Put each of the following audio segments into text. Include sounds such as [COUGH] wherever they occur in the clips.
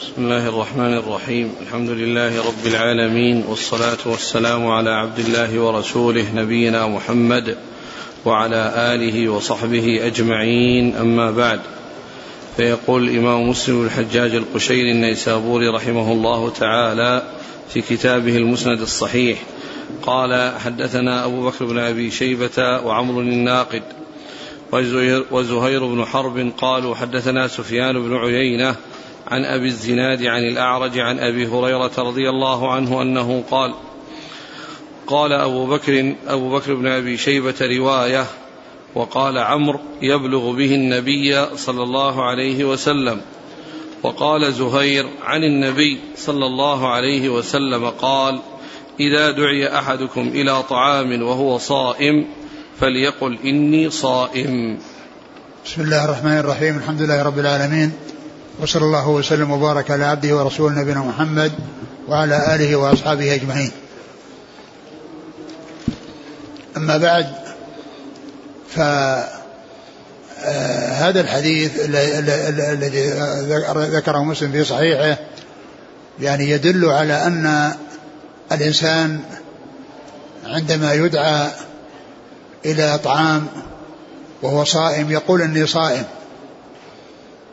بسم الله الرحمن الرحيم الحمد لله رب العالمين والصلاة والسلام على عبد الله ورسوله نبينا محمد وعلى آله وصحبه أجمعين أما بعد فيقول الإمام مسلم الحجاج القشيري النيسابوري رحمه الله تعالى في كتابه المسند الصحيح قال حدثنا أبو بكر بن أبي شيبة وعمر الناقد وزهير بن حرب قالوا حدثنا سفيان بن عيينة عن أبي الزناد عن الأعرج عن أبي هريرة رضي الله عنه أنه قال قال أبو بكر أبو بكر بن أبي شيبة رواية وقال عمرو يبلغ به النبي صلى الله عليه وسلم وقال زهير عن النبي صلى الله عليه وسلم قال إذا دعي أحدكم إلى طعام وهو صائم فليقل إني صائم. بسم الله الرحمن الرحيم الحمد لله رب العالمين وصلى الله وسلم وبارك على عبده ورسوله نبينا محمد وعلى آله وأصحابه أجمعين. أما بعد فهذا آه، الحديث الذي ذكره مسلم في صحيحه يعني يدل على أن الإنسان عندما يدعى إلى طعام وهو صائم يقول إني صائم.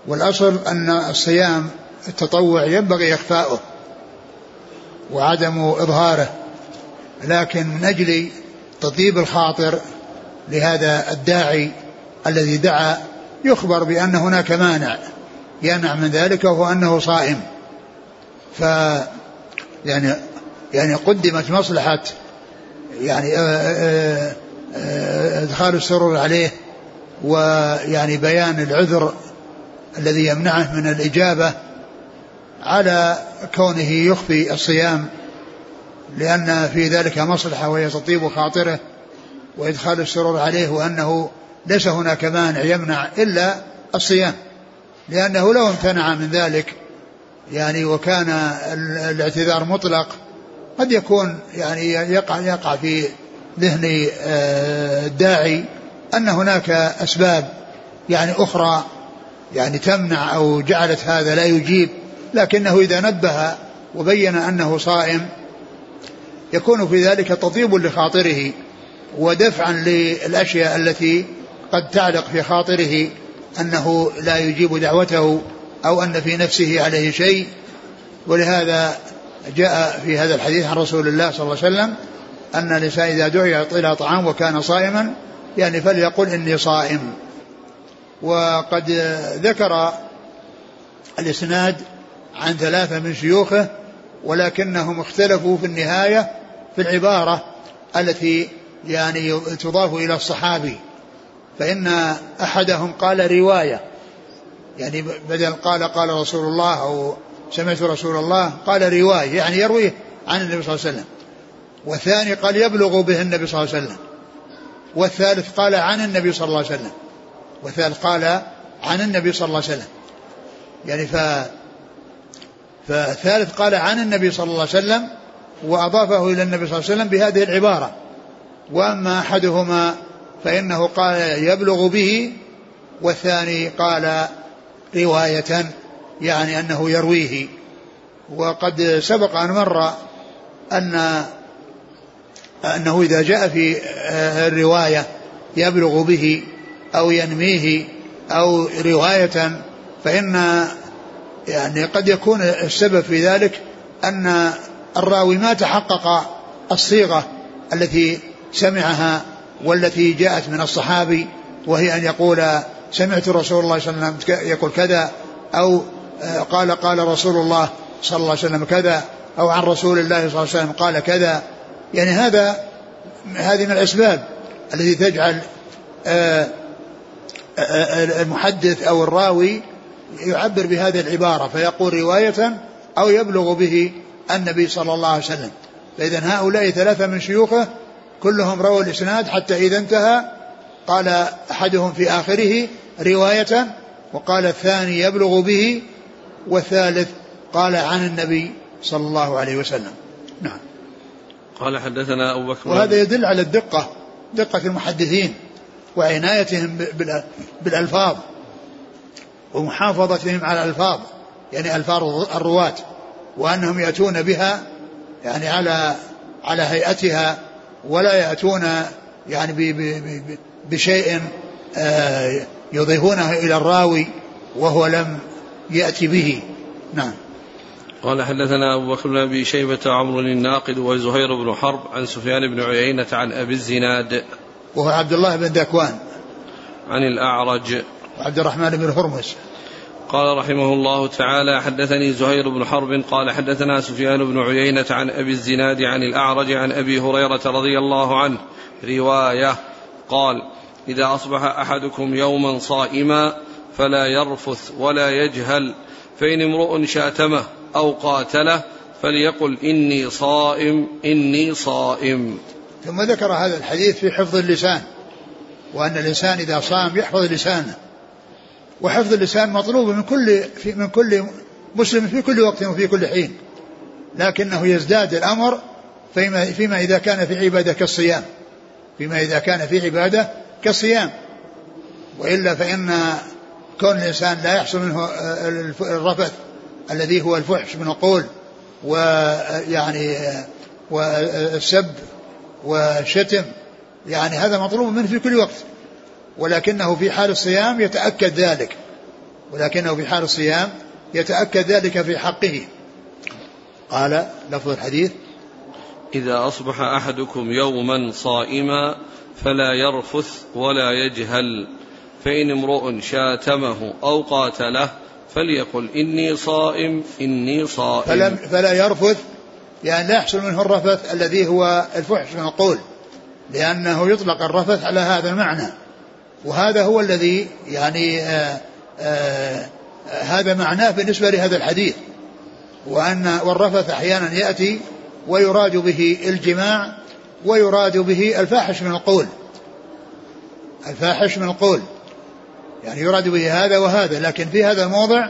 والأصل أن الصيام التطوع ينبغي إخفاؤه وعدم إظهاره لكن من أجل تطيب الخاطر لهذا الداعي الذي دعا يخبر بأن هناك مانع يمنع من ذلك وهو أنه صائم. ف يعني يعني قدمت مصلحة يعني آه، آه، آه، إدخال السرور عليه ويعني بيان العذر الذي يمنعه من الإجابة على كونه يخفي الصيام لأن في ذلك مصلحة وهي تطيب خاطره وإدخال السرور عليه وأنه ليس هناك مانع يمنع إلا الصيام لأنه لو امتنع من ذلك يعني وكان الاعتذار مطلق قد يكون يعني يقع يقع في ذهن آه، الداعي أن هناك أسباب يعني أخرى يعني تمنع أو جعلت هذا لا يجيب لكنه إذا نبه وبين أنه صائم يكون في ذلك تطيب لخاطره ودفعا للأشياء التي قد تعلق في خاطره أنه لا يجيب دعوته أو أن في نفسه عليه شيء. ولهذا جاء في هذا الحديث عن رسول الله صلى الله عليه وسلم أن الإنسان إذا دعي إلى طعام وكان صائما يعني فليقل إني صائم. وقد ذكر الإسناد عن ثلاثة من شيوخه ولكنهم اختلفوا في النهاية في العبارة التي يعني تضاف إلى الصحابي. فإن أحدهم قال رواية يعني بدل قال قال رسول الله أو سمعت رسول الله قال رواية يعني يرويه عن النبي صلى الله عليه وسلم. والثاني قال يبلغ به النبي صلى الله عليه وسلم. والثالث قال عن النبي صلى الله عليه وسلم. والثالث قال عن النبي صلى الله عليه وسلم. يعني ف فالثالث قال عن النبي صلى الله عليه وسلم وأضافه إلى النبي صلى الله عليه وسلم بهذه العبارة. وأما أحدهما فإنه قال يبلغ به والثاني قال رواية يعني أنه يرويه. وقد سبق أن مر أن أنه إذا جاء في الرواية يبلغ به. أو ينميه أو رواية فإن يعني قد يكون السبب في ذلك أن الراوي ما تحقق الصيغة التي سمعها والتي جاءت من الصحابي وهي أن يقول سمعت رسول الله صلى الله عليه وسلم يقول كذا أو قال قال رسول الله صلى الله عليه وسلم كذا أو عن رسول الله صلى الله عليه وسلم قال كذا. يعني هذا هذه من الأسباب التي تجعل آه، المحدث أو الراوي يعبر بهذه العبارة فيقول رواية أو يبلغ به النبي صلى الله عليه وسلم. فإذا هؤلاء ثلاثة من شيوخه كلهم رووا الإسناد حتى إذا انتهى. قال أحدهم في آخره رواية وقال الثاني يبلغ به والثالث قال عن النبي صلى الله عليه وسلم. نعم. قال حدثنا أبو بكر وهذا يدل على الدقة دقة المحدثين. وعنايتهم بالألفاظ ومحافظتهم على الألفاظ يعني ألفاظ الرواة وأنهم يأتون بها يعني على على هيئتها ولا يأتون يعني بشيء آه، يضيفونه إلى الراوي وهو لم يأتي به. نعم. قال حدثنا أبو بكر بن أبي شيبة عمرو الناقد وزهير بن حرب عن سفيان بن عيينة عن أبي الزناد. وهو عبد الله بن ذكوان عن الأعرج. وعبد الرحمن بن هرمز. قال رحمه الله تعالى حدثني زهير بن حرب قال حدثنا سفيان بن عيينة عن أبي الزناد عن الأعرج عن أبي هريرة رضي الله عنه. رواية. قال إذا أصبح أحدكم يوما صائما فلا يرفث ولا يجهل فإن امرؤ شاتمه أو قاتله فليقل إني صائم إني صائم. ثم ذكر هذا الحديث في حفظ اللسان وأن الإنسان إذا صام يحفظ لسانه. وحفظ اللسان مطلوب من كل في من كل مسلم في كل وقت وفي كل حين. لكنه يزداد الأمر فيما, فيما إذا كان في عبادة كالصيام. فيما إذا كان في عبادة كالصيام. وإلا فإن كون الإنسان لا يحصل منه الرفث الذي هو الفحش من القول ويعني والسب والشتم يعني هذا مطلوب منه في كل وقت. ولكنه في حال الصيام يتأكد ذلك. ولكنه في حال الصيام يتأكد ذلك في حقه. قال لفظ الحديث إذا أصبح أحدكم يوما صائما فلا يرفث ولا يجهل. فإن امرؤ شاتمه أو قاتله فليقل إني صائم إني صائم. فلا يرفث يعني لا يحصل منه الرفث الذي هو الفحش من القول لأنه يطلق الرفث على هذا المعنى. وهذا هو الذي يعني آآ آآ هذا معناه بالنسبة لهذا الحديث. وأن والرفث أحيانا يأتي ويراد به الجماع ويراد به الفاحش من القول. الفاحش من القول. يعني يراد به هذا وهذا لكن في هذا الموضع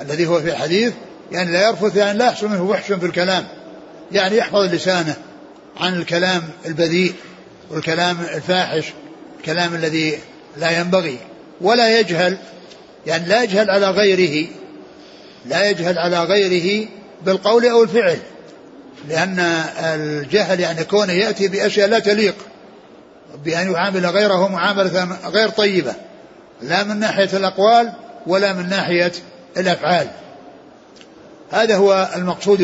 الذي هو في الحديث يعني لا يرفث يعني لا يحصل منه وحش في الكلام. يعني يحفظ لسانه عن الكلام البذيء والكلام الفاحش الكلام الذي لا ينبغي. ولا يجهل يعني لا يجهل على غيره لا يجهل على غيره بالقول أو الفعل. لأن الجهل يعني كونه يأتي بأشياء لا تليق بأن يعامل غيره معاملة غير طيبة. لا من ناحية الأقوال ولا من ناحية الأفعال. هذا هو المقصود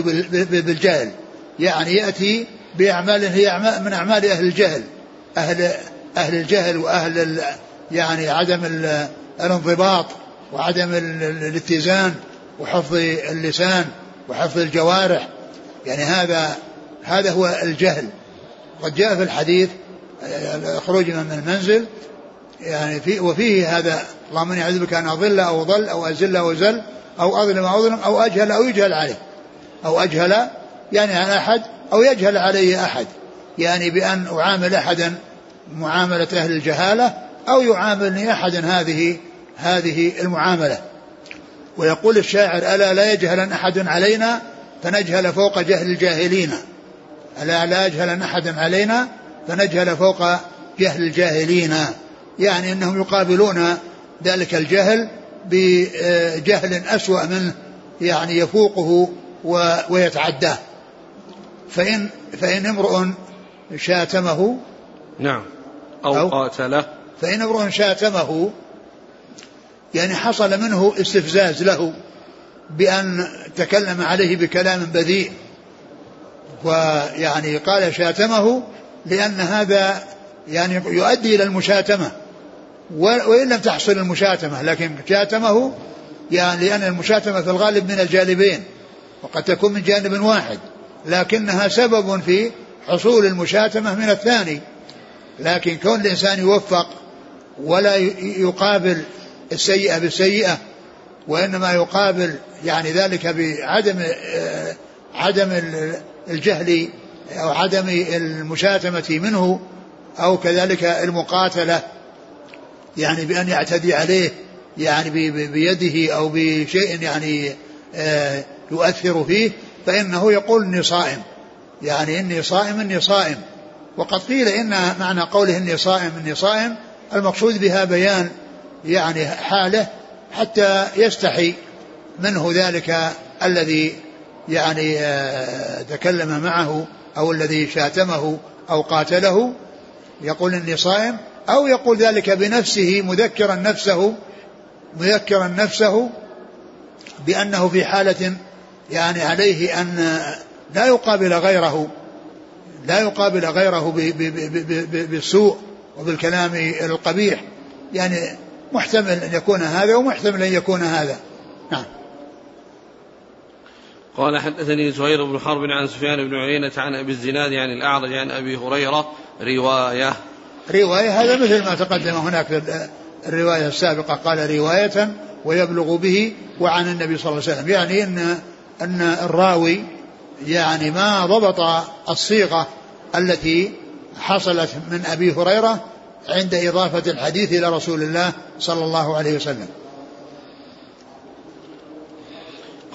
بالجهل. يعني يأتي بأعمال هي من أعمال أهل الجهل. أهل أهل الجهل وأهل يعني عدم الانضباط وعدم الاتزان وحفظ اللسان وحفظ الجوارح. يعني هذا هذا هو الجهل. قد جاء في الحديث خروجنا من المنزل. يعني في وفيه هذا اللهم إني أعوذ بك أن أضل أو أضل أو أزل أو أزل. أو أظلم أو أظلم أو أجهل أو يجهل عليه. أو أجهل يعني عن أحد أو يجهل علي أحد. يعني بأن أعامل أحدا معاملة أهل الجهالة أو يعاملني أحد هذه هذه المعاملة. ويقول الشاعر ألا لا يجهل أحد علينا؟ فنجهل فوق جهل الجاهلين. ألا لا يجهل أحد علينا؟ فنجهل فوق جهل الجاهلين. يعني أنهم يقابلون ذلك الجهل بجهل أسوأ منه يعني يفوقه ويتعداه. فإن فإن امرؤ شاتمه نعم. أو, أو قاتله. فإن امرؤ شاتمه يعني حصل منه استفزاز له بأن تكلم عليه بكلام بذيء. ويعني قال شاتمه لأن هذا يعني يؤدي إلى المشاتمة. وإن لم تحصل المشاتمة لكن شاتمه يعني لأن المشاتمة في الغالب من الجانبين وقد تكون من جانب واحد لكنها سبب في حصول المشاتمة من الثاني. لكن كون الإنسان يوفق ولا يقابل السيئة بالسيئة وإنما يقابل يعني ذلك بعدم آه، عدم الجهل أو عدم المشاتمة منه أو كذلك المقاتلة يعني بأن يعتدي عليه يعني بيده أو بشيء يعني آه، يؤثر فيه فإنه يقول إني صائم. يعني إني صائم إني صائم. وقد قيل إن معنى قوله إني صائم إني صائم المقصود بها بيان يعني حاله حتى يستحي منه ذلك الذي يعني آه، تكلم معه أو الذي شاتمه أو قاتله. يقول إني صائم أو يقول ذلك بنفسه مذكرا نفسه مذكرا نفسه بأنه في حالة يعني عليه أن لا يقابل غيره لا يقابل غيره بالسوء وبالكلام القبيح. يعني محتمل أن يكون هذا ومحتمل أن يكون هذا. نعم. قال حدثني زهير بن حرب عن سفيان بن عيينة عن أبي الزناد عن الأعرج عن أبي هريرة رواية. رواية هذا مثل ما تقدم هناك الرواية السابقة قال رواية ويبلغ به وعن النبي صلى الله عليه وسلم. يعني أن أن الراوي يعني ما ضبط الصيغة التي حصلت من أبي هريرة عند إضافة الحديث إلى رسول الله صلى الله عليه وسلم.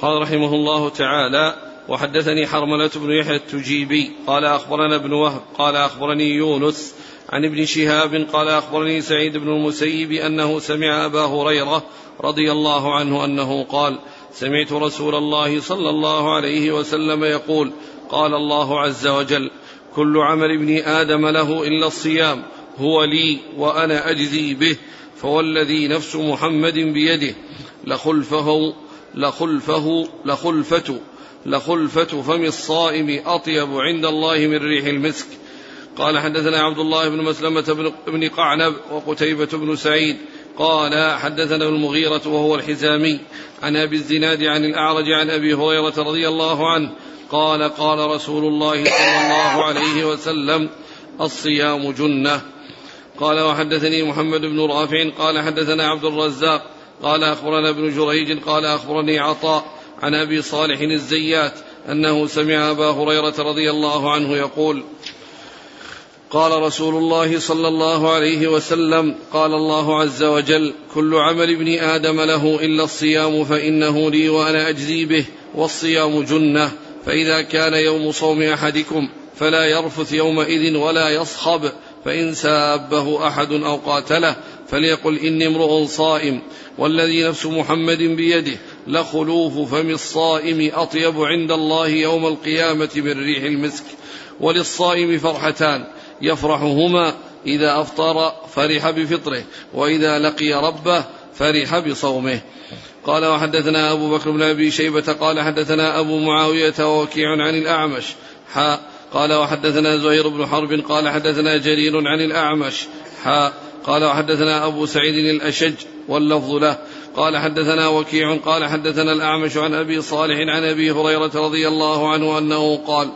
قال رحمه الله تعالى وحدثني حرملة بن يحيى التجيبي قال أخبرنا ابن وهب قال أخبرني يونس عن ابن شهاب قال أخبرني سعيد بن المسيب أنه سمع أبا هريرة رضي الله عنه أنه قال سمعت رسول الله صلى الله عليه وسلم يقول قال الله عز وجل كل عمل ابن آدم له إلا الصيام هو لي وأنا أجزي به فوالذي نفس محمد بيده لخلفه لخلفه لخلفة لخلفة فم الصائم أطيب عند الله من ريح المسك قال حدثنا عبد الله بن مسلمة بن قعنب وقتيبة بن سعيد قال حدثنا المغيرة وهو الحزامي عن أبي الزناد عن الأعرج عن أبي هريرة رضي الله عنه قال قال رسول الله صلى الله عليه وسلم الصيام جنة. قال وحدثني محمد بن رافع قال حدثنا عبد الرزاق قال أخبرنا ابن جريج قال أخبرني عطاء عن أبي صالح الزيات أنه سمع أبا هريرة رضي الله عنه يقول قال رسول الله صلى الله عليه وسلم قال الله عز وجل كل عمل ابن آدم له إلا الصيام فإنه لي وأنا أجزي به والصيام جنة فإذا كان يوم صوم أحدكم فلا يرفث يومئذ ولا يصخب فإن سابه أحد أو قاتله فليقل إني امرؤ صائم والذي نفس محمد بيده لخلوف فم الصائم أطيب عند الله يوم القيامة من ريح المسك وللصائم فرحتان يفرحهما إذا أفطر فرح بفطره وإذا لقي ربه فرح بصومه. قال وحدثنا أبو بكر بن أبي شيبة قال حدثنا أبو معاوية ووكيع عن الأعمش. حاء قال وحدثنا زهير بن حرب قال حدثنا جرير عن الأعمش. حاء قال وحدثنا أبو سعيد الأشج واللفظ له. قال حدثنا وكيع قال حدثنا الأعمش عن أبي صالح عن أبي هريرة رضي الله عنه أنه قال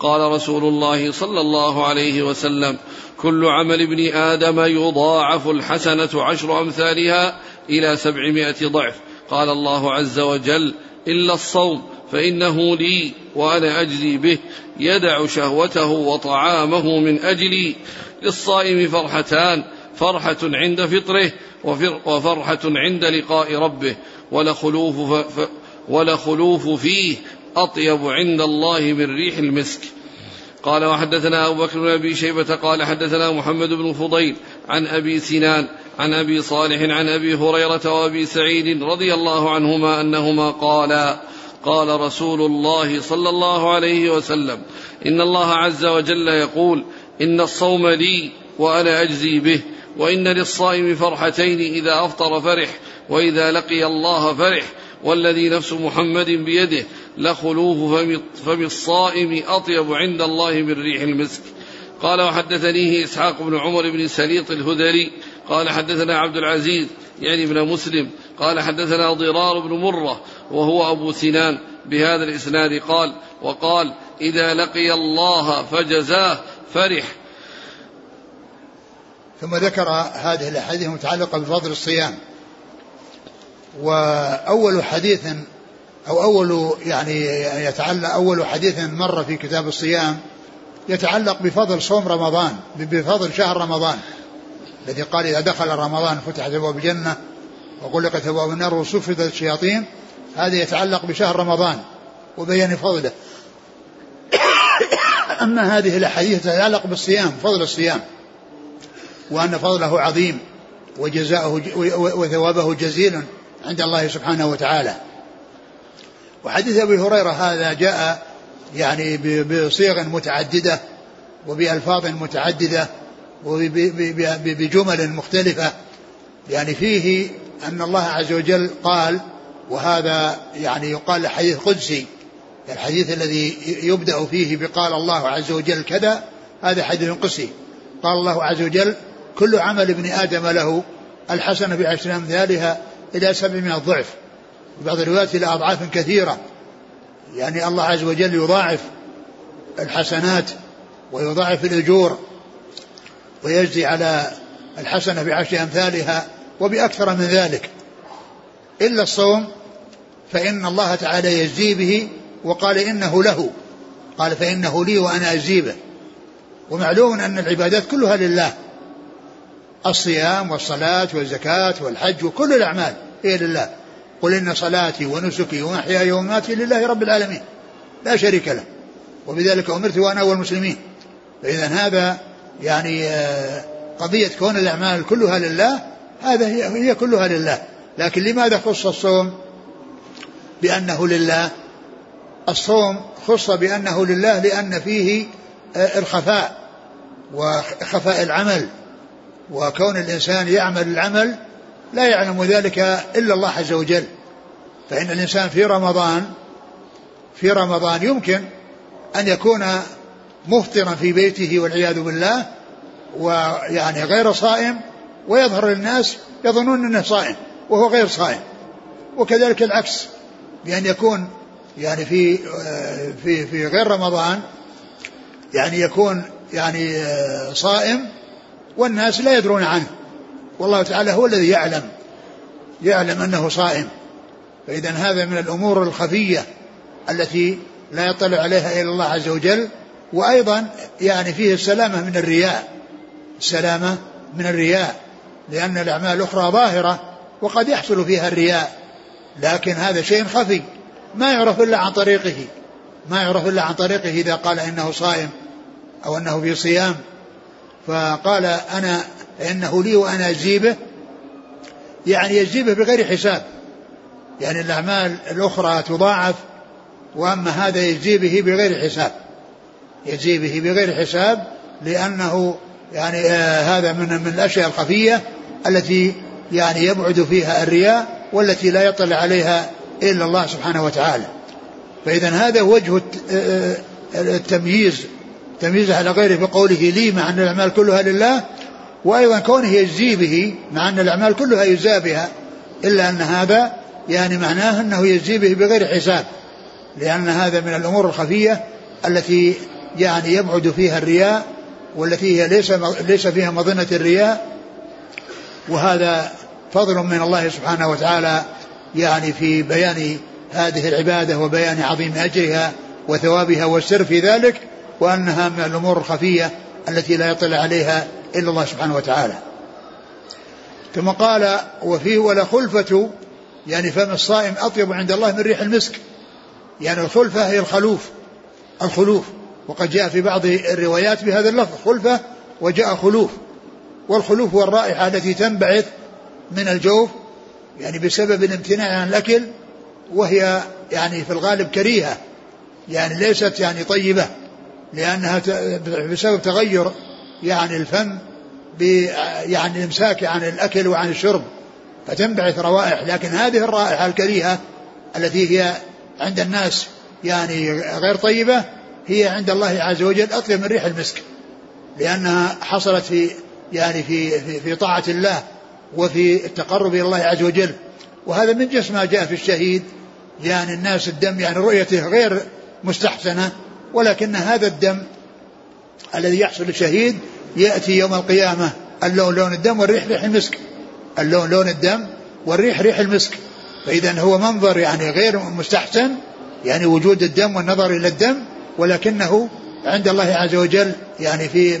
قال رسول الله صلى الله عليه وسلم كل عمل ابن آدم يضاعف الحسنة عشر أمثالها إلى سبعمائة ضعف قال الله عز وجل إلا الصوم فإنه لي وأنا أجزي به يدع شهوته وطعامه من أجلي للصائم فرحتان فرحة عند فطره وفرحة عند لقاء ربه ولخلوف. ولخلوف فيه أطيب عند الله من ريح المسك. قال وحدثنا أبو بكر بن أبي شيبة قال حدثنا محمد بن فضيل عن أبي سنان عن أبي صالح عن أبي هريرة وأبي سعيد رضي الله عنهما أنهما قالا قال رسول الله صلى الله عليه وسلم إن الله عز وجل يقول إن الصوم لي وأنا أجزي به وإن للصائم فرحتين إذا أفطر فرح وإذا لقي الله فرح والذي نفس محمد بيده لخلوف فم الصائم أطيب عند الله من ريح المسك. قال وحدثنيه إسحاق بن عمر بن سليط الهذلي. قال حدثنا عبد العزيز يعني ابن مسلم. قال حدثنا ضرار بن مرة وهو أبو سنان بهذا الإسناد قال وقال إذا لقي الله فجزاه فرح. ثم ذكر هذه الأحاديث المتعلقة بفضل الصيام. وأول حديث أو أول يعني يتعلق أول حديث مر في كتاب الصيام يتعلق بفضل صوم رمضان بفضل شهر رمضان الذي قال إذا دخل رمضان فتحت أبواب الجنة وغلقت أبواب النار وصفدت الشياطين هذا يتعلق بشهر رمضان وبيان فضله. أما هذه الأحاديث تتعلق بالصيام فضل الصيام وأن فضله عظيم وجزاؤه وثوابه جزيل. عند الله سبحانه وتعالى. وحديث أبي هريرة هذا جاء يعني بصيغ متعددة وبألفاظ متعددة وبجمل مختلفة. يعني فيه أن الله عز وجل قال وهذا يعني يقال حديث قدسي الحديث الذي يبدأ فيه بقال الله عز وجل كذا هذا حديث قدسي. قال الله عز وجل كل عمل ابن آدم له الحسنة بعشر أمثالها إلى سبعمائة ضعف بعض الروايات إلى أضعاف كثيرة. يعني الله عز وجل يضاعف الحسنات ويضاعف الأجور ويجزي على الحسنة بعشر أمثالها وبأكثر من ذلك. إلا الصوم فإن الله تعالى يجزي به وقال إنه له. قال فإنه لي وأنا أجزي به. ومعلوم أن العبادات كلها لله. الصيام والصلاة والزكاة والحج وكل الأعمال هي لله. قل إن صلاتي ونسكي ومحياي ومماتي لله رب العالمين لا شريك له. وبذلك أمرت وأنا أول المسلمين. فإذا هذا يعني آه، قضية كون الأعمال كلها لله هذا هي, هي كلها لله. لكن لماذا خص الصوم؟ بأنه لله. الصوم خص بأنه لله لأن فيه آه، الخفاء وخفاء العمل. وكون الإنسان يعمل العمل لا يعلم ذلك إلا الله عز وجل. فإن الإنسان في رمضان في رمضان يمكن أن يكون مفطرا في بيته والعياذ بالله ويعني غير صائم ويظهر للناس يظنون إنه صائم وهو غير صائم. وكذلك العكس بأن يكون يعني في في في غير رمضان يعني يكون يعني صائم والناس لا يدرون عنه. والله تعالى هو الذي يعلم. يعلم أنه صائم. فإذا هذا من الأمور الخفية التي لا يطلع عليها إلا الله عز وجل. وأيضا يعني فيه السلامة من الرياء. السلامة من الرياء. لأن الأعمال الأخرى ظاهرة وقد يحصل فيها الرياء. لكن هذا شيء خفي. ما يعرف إلا عن طريقه. ما يعرف إلا عن طريقه إذا قال إنه صائم أو إنه في صيام. فقال أنا إنه لي وأنا أجيبه يعني يجيبه بغير حساب يعني الاعمال الأخرى تضاعف وأما هذا يجزي به بغير حساب يجزي به بغير حساب لأنه يعني آه هذا من من الأشياء الخفية التي يعني يبعد فيها الرياء والتي لا يطلع عليها إلا الله سبحانه وتعالى. فاذا هذا وجه آه، آه، التمييز تمييزه على غيره بقوله لي مع أن الأعمال كلها لله وأيضا كونه يجزي به مع أن الأعمال كلها يجزى بها إلا أن هذا يعني معناه أنه يجزي به بغير حساب لأن هذا من الأمور الخفية التي يعني يبعد فيها الرياء والتي هي ليس ليس فيها مظنة الرياء وهذا فضل من الله سبحانه وتعالى يعني في بيان هذه العبادة وبيان عظيم أجرها وثوابها والسر في ذلك وأنها من الأمور الخفية التي لا يطلع عليها إلا الله سبحانه وتعالى. ثم قال وفيه ولا خلفة يعني فم الصائم أطيب عند الله من ريح المسك. يعني الخلفة هي الخلوف الخلوف. وقد جاء في بعض الروايات بهذا اللفظ خلفة وجاء خلوف. والخلوف هو الرائحة التي تنبعث من الجوف يعني بسبب الامتناع عن الأكل وهي يعني في الغالب كريهة يعني ليست يعني طيبة. لأنها بسبب تغير يعني الفم يعني الإمساك عن الأكل وعن الشرب فتنبعث روائح. لكن هذه الرائحة الكريهة التي هي عند الناس يعني غير طيبة هي عند الله عز وجل أطيب من ريح المسك لأنها حصلت في يعني في في, في طاعة الله وفي التقرب إلى الله عز وجل. وهذا من جنس ما جاء في الشهيد يعني الناس الدم يعني رؤيته غير مستحسنة. ولكن هذا الدم الذي يحصل للشهيد يأتي يوم القيامة اللون لون الدم والريح ريح المسك. اللون لون الدم والريح ريح المسك. فإذا هو منظر يعني غير مستحسن يعني وجود الدم والنظر إلى الدم ولكنه عند الله عز وجل يعني في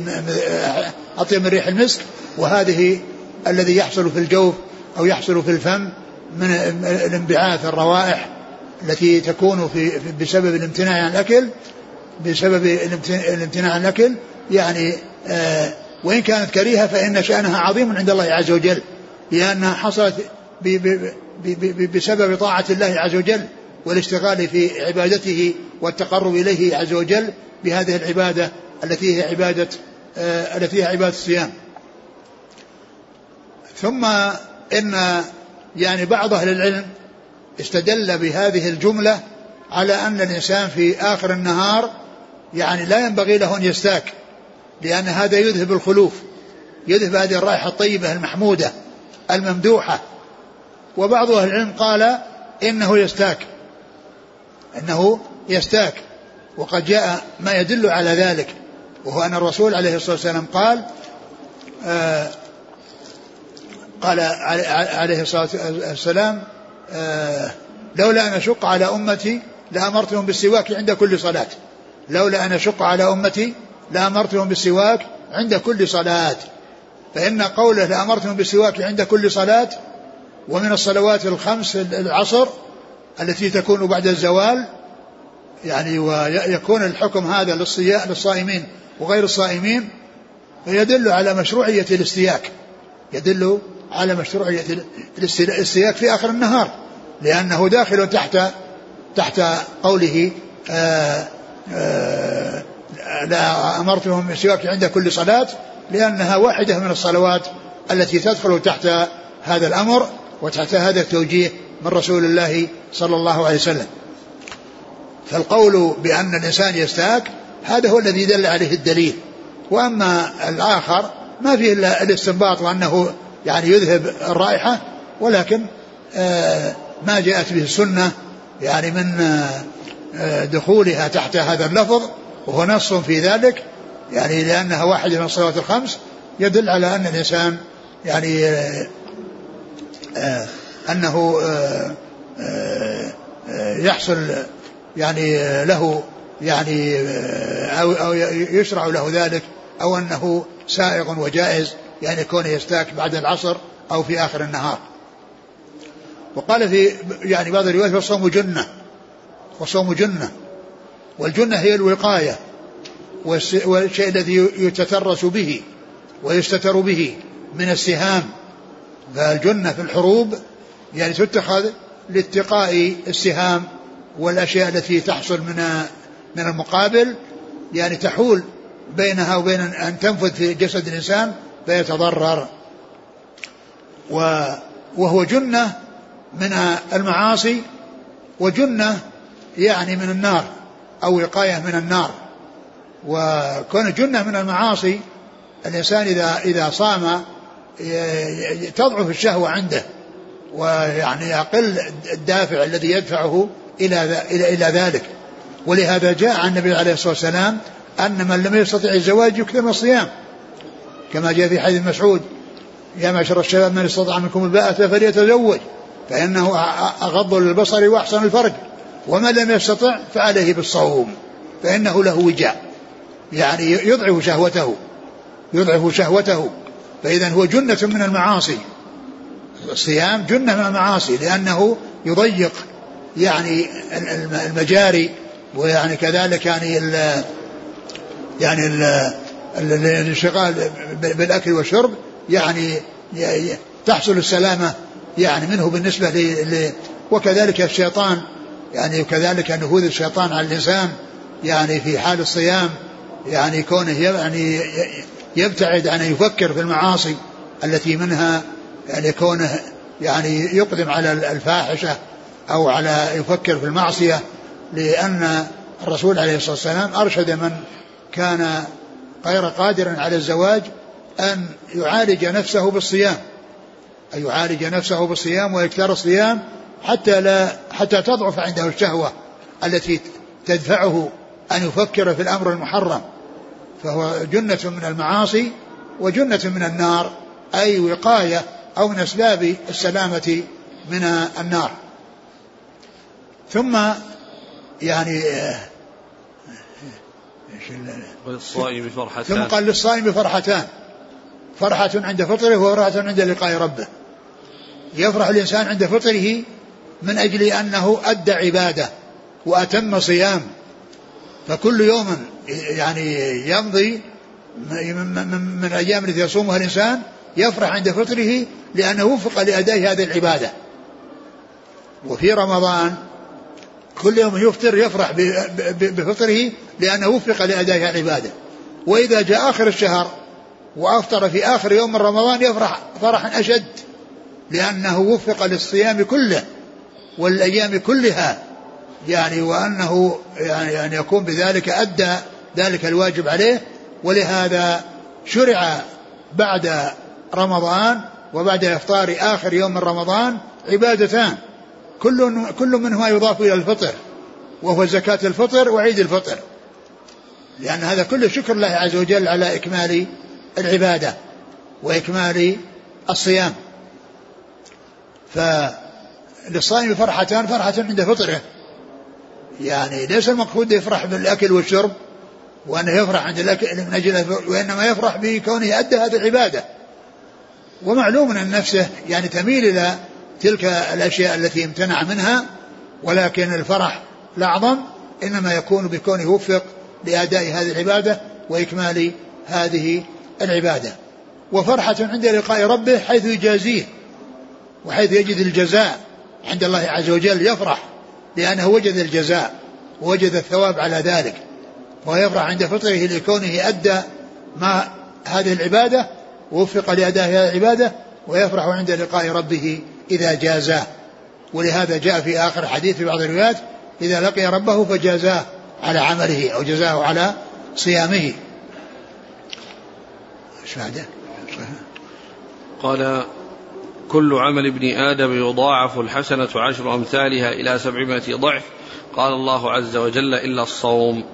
أطيب من ريح المسك. وهذه الذي يحصل في الجوف أو يحصل في الفم من الانبعاث الروائح التي تكون في بسبب الامتناع عن الأكل. بسبب الامتناع عن الأكل يعني آه وإن كانت كريهة فإن شأنها عظيم عند الله عز وجل لأنها حصلت بسبب طاعة الله عز وجل والاشتغال في عبادته والتقرب إليه عز وجل بهذه العبادة التي هي عبادة آه التي هي عبادة الصيام. ثم إن يعني بعض أهل العلم استدل بهذه الجملة على أن الإنسان في آخر النهار يعني لا ينبغي له أن يستاك لأن هذا يذهب الخلوف يذهب هذه الرائحة الطيبة المحمودة الممدوحة. وبعض أهل العلم قال إنه يستاك إنه يستاك. وقد جاء ما يدل على ذلك وهو أن الرسول عليه الصلاة والسلام قال آه قال عليه الصلاة والسلام آه لولا أن أشق على أمتي لأمرتهم بالسواك عند كل صلاة. لولا أن أشق على أمتي لأمرتهم بالسواك عند كل صلاة. فإن قوله لأمرتهم بالسواك عند كل صلاة ومن الصلوات الخمس العصر التي تكون بعد الزوال يعني ويكون الحكم هذا للصائمين وغير الصائمين يدل على مشروعية الاستياك. يدل على مشروعية الاستياك في آخر النهار لأنه داخل تحت تحت قوله آآ لا أمرتهم بالسواك عند كل صلاة لأنها واحدة من الصلوات التي تدخل تحت هذا الأمر وتحت هذا التوجيه من رسول الله صلى الله عليه وسلم. فالقول بأن الإنسان يستاك هذا هو الذي دل عليه الدليل. وأما الآخر ما فيه إلا الاستنباط وأنه يعني يذهب الرائحة ولكن آه ما جاءت به السنة يعني من آه دخولها تحت هذا اللفظ وهو نص في ذلك يعني لأنها واحدة من الصلوات الخمس يدل على أن الإنسان يعني آه آه أنه آه يحصل يعني له يعني أو, أو يشرع له ذلك أو أنه سائغ وجائز يعني كونه يستاك بعد العصر أو في آخر النهار. وقال في يعني بعض الروايات والصوم جنة. والصوم جنة. والجنة هي الوقاية والشيء الذي يتترس به ويستتر به من السهام. فالجنة في الحروب يعني تتخذ لاتقاء السهام والأشياء التي تحصل من من المقابل. يعني تحول بينها وبين أن تنفذ في جسد الإنسان فيتضرر. وهو جنة من المعاصي وجنة يعني من النار أو وقاية من النار. وكون جنة من المعاصي الإنسان إذا إذا صام تضعف الشهوة عنده. ويعني يقل الدافع الذي يدفعه إلى إلى إلى ذلك. ولهذا جاء عن النبي عليه الصلاة والسلام أن من لم يستطع الزواج يكثر من الصيام. كما جاء في حديث مسعود يا معشر الشباب من استطاع منكم الباءة فليتزوج فإنه أغض للبصر وأحسن الفرج. ومن لم يستطع فعليه بالصوم فإنه له وجاء. يعني يضعف شهوته يضعف شهوته. فإذا هو جنة من المعاصي. الصيام جنة من المعاصي لأنه يضيق يعني المجاري ويعني كذلك يعني ال يعني الانشغال بالأكل والشرب يعني تحصل السلامة يعني منه بالنسبة ل وكذلك الشيطان يعني وكذلك نفوذ الشيطان على الإنسان يعني في حال الصيام يعني كونه يعني يبتعد عن أن يفكر في المعاصي التي منها يعني كونه يعني يقدم على الفاحشة أو على يفكر في المعصية لأن الرسول عليه الصلاة والسلام أرشد من كان غير قادر على الزواج أن يعالج نفسه بالصيام. أن يعالج نفسه بالصيام ويكثر الصيام حتى لا حتى تضعف عنده الشهوة التي تدفعه أن يفكر في الأمر المحرم فهو جنة من المعاصي وجنة من النار أي وقاية أو من أسباب السلامة من النار. ثم يعني للصائم فرحتان ثم قال للصائم فرحتان فرحة عند فطره وفرحة عند لقاء ربه. يفرح الإنسان عند فطره من أجل أنه أدى عبادة وأتم صيام. فكل يوم يعني يمضي من الأيام التي يصومها الإنسان يفرح عند فطره لأنه وفق لأداء هذه العبادة. وفي رمضان كل يوم يفطر يفرح بفطره لأنه وفق لأداء العبادة. وإذا جاء آخر الشهر وأفطر في آخر يوم من رمضان يفرح فرحا أشد لأنه وفق للصيام كله. والأيام كلها يعني وأنه يعني أن يكون بذلك أدى ذلك الواجب عليه ولهذا شرع بعد رمضان وبعد إفطار آخر يوم من رمضان عبادتان كل كل منهما يضاف إلى الفطر وهو زكاة الفطر وعيد الفطر. لأن هذا كله شكر الله عز وجل على إكمال العبادة وإكمال الصيام. فللصائم فرحتان فرحة عند فطره. يعني ليس المقصود يفرح بالأكل والشرب وأنه يفرح عند الأكل من أجل وإنما يفرح بكونه أدى هذه العبادة. ومعلوم أن نفسه يعني تميل إلى تلك الأشياء التي امتنع منها ولكن الفرح الأعظم إنما يكون بكونه وفق لأداء هذه العبادة وإكمال هذه العبادة. وفرحة عند لقاء ربه حيث يجازيه وحيث يجد الجزاء. عند الله عز وجل يفرح لأنه وجد الجزاء ووجد الثواب على ذلك ويفرح عند فطره لكونه أدى ما هذه العبادة ووفق لأداء هذه العبادة ويفرح عند لقاء ربه إذا جازاه ولهذا جاء في آخر الحديث في بعض الروايات إذا لقي ربه فجازاه على عمله أو جزاه على صيامه؟ قال كل عمل ابن آدم يضاعف الحسنة عشر أمثالها إلى سبعمائة ضعف. قال الله عز وجل إلا الصوم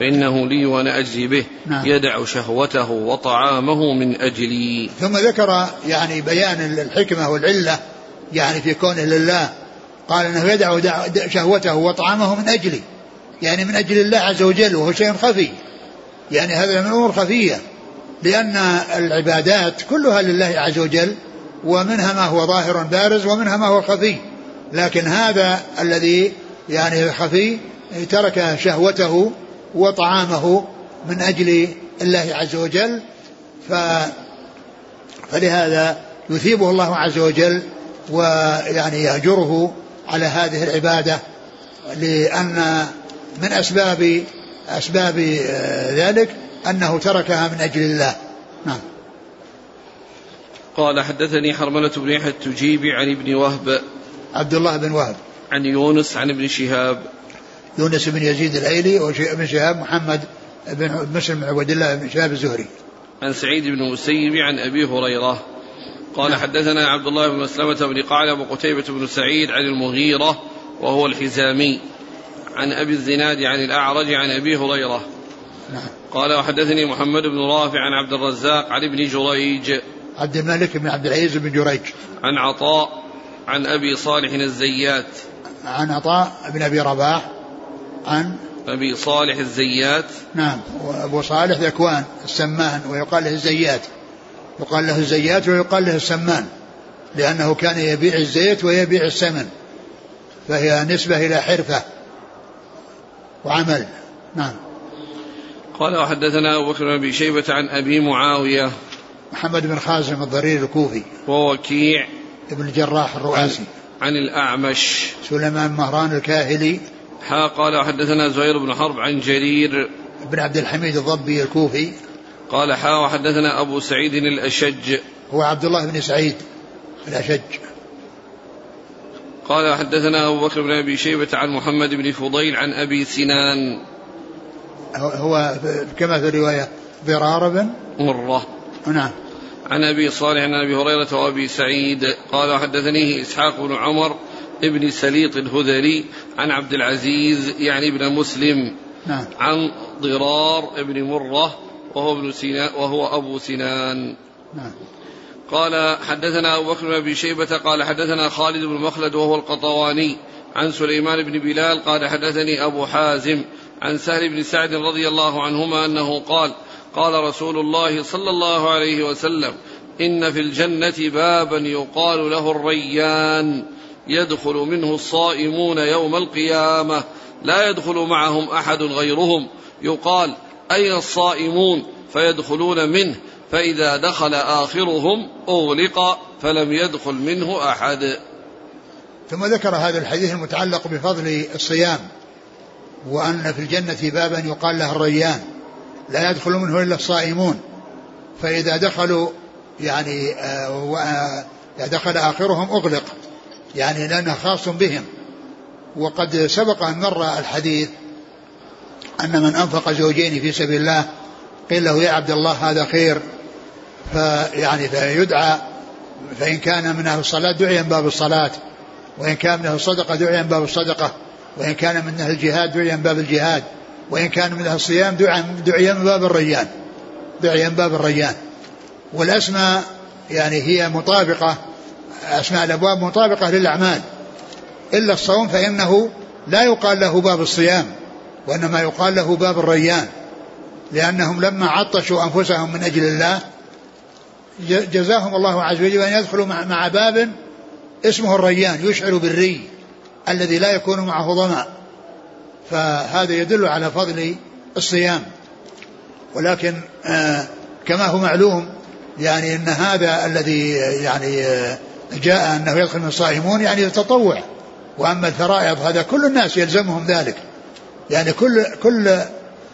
فإنه لي وأنا أجزي به. نعم. يدع شهوته وطعامه من أجلي. ثم ذكر يعني بيان الحكمة والعلة يعني في كونه لله. قال إنه يدع شهوته وطعامه من أجلي. يعني من أجل الله عز وجل وهو شيء خفي. يعني هذا من الأمور خفية. لأن العبادات كلها لله عز وجل ومنها ما هو ظاهر بارز ومنها ما هو خفي. لكن هذا الذي يعني خفي ترك شهوته وطعامه من أجل الله عز وجل. ف فلهذا يثيبه الله عز وجل ويعني يهجره على هذه العبادة. لأن من أسباب أسباب آه، ذلك أنه تركها من أجل الله. قال حدثني حرملة بن يحيى التجيبي عن ابن وهب. عبد الله بن وهب. عن يونس عن ابن شهاب. يونس بن يزيد الأيلي وابن شهاب محمد بن مسلم بن عبد الله بن شهاب الزهري. عن سعيد بن المسيب عن أبي هريرة. قال نعم. حدثنا عبد الله بن مسلمة بن قعنب وقتيبة بن سعيد عن المغيرة وهو الحزامي. عن أبي الزناد عن الأعرج عن أبي هريرة. نعم. قال وحدثني محمد بن رافع عن عبد الرزاق عن ابن جريج. عبد الملك بن عبد العزيز بن جريج. عن عطاء عن أبي صالح الزيات. عن عطاء بن أبي رباح عن أبي صالح الزيات. نعم وأبو صالح ذكوان السمان ويقال له الزيات. يقال له الزيات ويقال له السمان لأنه كان يبيع الزيت ويبيع السمن فهي نسبة إلى حرفة وعمل. نعم. قال وحدثنا أبو بكر بن شيبة عن أبي معاوية. محمد بن خازم الضرير الكوفي. ووكيع ابن الجراح الرؤاسي. عن الأعمش. سليمان مهران الكاهلي. ها قال وحدثنا زهير بن حرب عن جرير. بن عبد الحميد الضبي الكوفي. قال حا وحدثنا أبو سعيد الأشج. هو عبد الله بن سعيد الأشج. قال حدثنا أبو بكر بن أبي شيبة عن محمد بن فضيل عن أبي سنان. هو كما في الرواية ضرار بن مرة. نعم. عن أبي صالح عن أبي هريرة وأبي سعيد. قال حدثنيه إسحاق بن عمر ابن سليط الهذلي عن عبد العزيز يعني ابن مسلم نعم. عن ضرار بن مرة وهو ابن سينان وهو أبو سنان. نعم. قال حدثنا أبو بكر بن أبي شيبة قال حدثنا خالد بن مخلد وهو القطواني عن سليمان بن بلال قال حدثني أبو حازم عن سهل بن سعد رضي الله عنهما أنه قال قال رسول الله صلى الله عليه وسلم إن في الجنة بابا يقال له الريان يدخل منه الصائمون يوم القيامة لا يدخل معهم أحد غيرهم. يقال أين الصائمون؟ فيدخلون منه فإذا دخل آخرهم أغلق فلم يدخل منه أحد. ثم ذكر هذا الحديث المتعلق بفضل الصيام وأن في الجنة بابا يقال له الريان. لا يدخل منه إلا الصائمون. فإذا دخلوا يعني آه دخل آخرهم أغلق. يعني لأنه خاص بهم. وقد سبق أن مر الحديث أن من أنفق زوجين في سبيل الله قيل له يا عبد الله هذا خير. فيعني فيدعى فإن كان من أهل الصلاة دعي من باب الصلاة. وإن كان من أهل الصدقة دعي من باب الصدقة. وإن كان من أهل الجهاد دعي من باب الجهاد. وإن كان من أهل الصيام دعي من باب الريان. دعي من باب الريان. والأسماء يعني هي مطابقة أسماء الأبواب مطابقة للأعمال. إلا الصوم فإنه لا يقال له باب الصيام وإنما يقال له باب الريان. لأنهم لما عطشوا أنفسهم من أجل الله جزاهم الله عز وجل أن يدخلوا مع باب اسمه الريان يشعر بالري الذي لا يكون معه ظمأ. فهذا يدل على فضل الصيام. ولكن آه كما هو معلوم يعني إن هذا الذي يعني آه جاء أنه يدخل من الصائمون يعني التطوع وأما الفرائض هذا كل الناس يلزمهم ذلك. يعني كل كل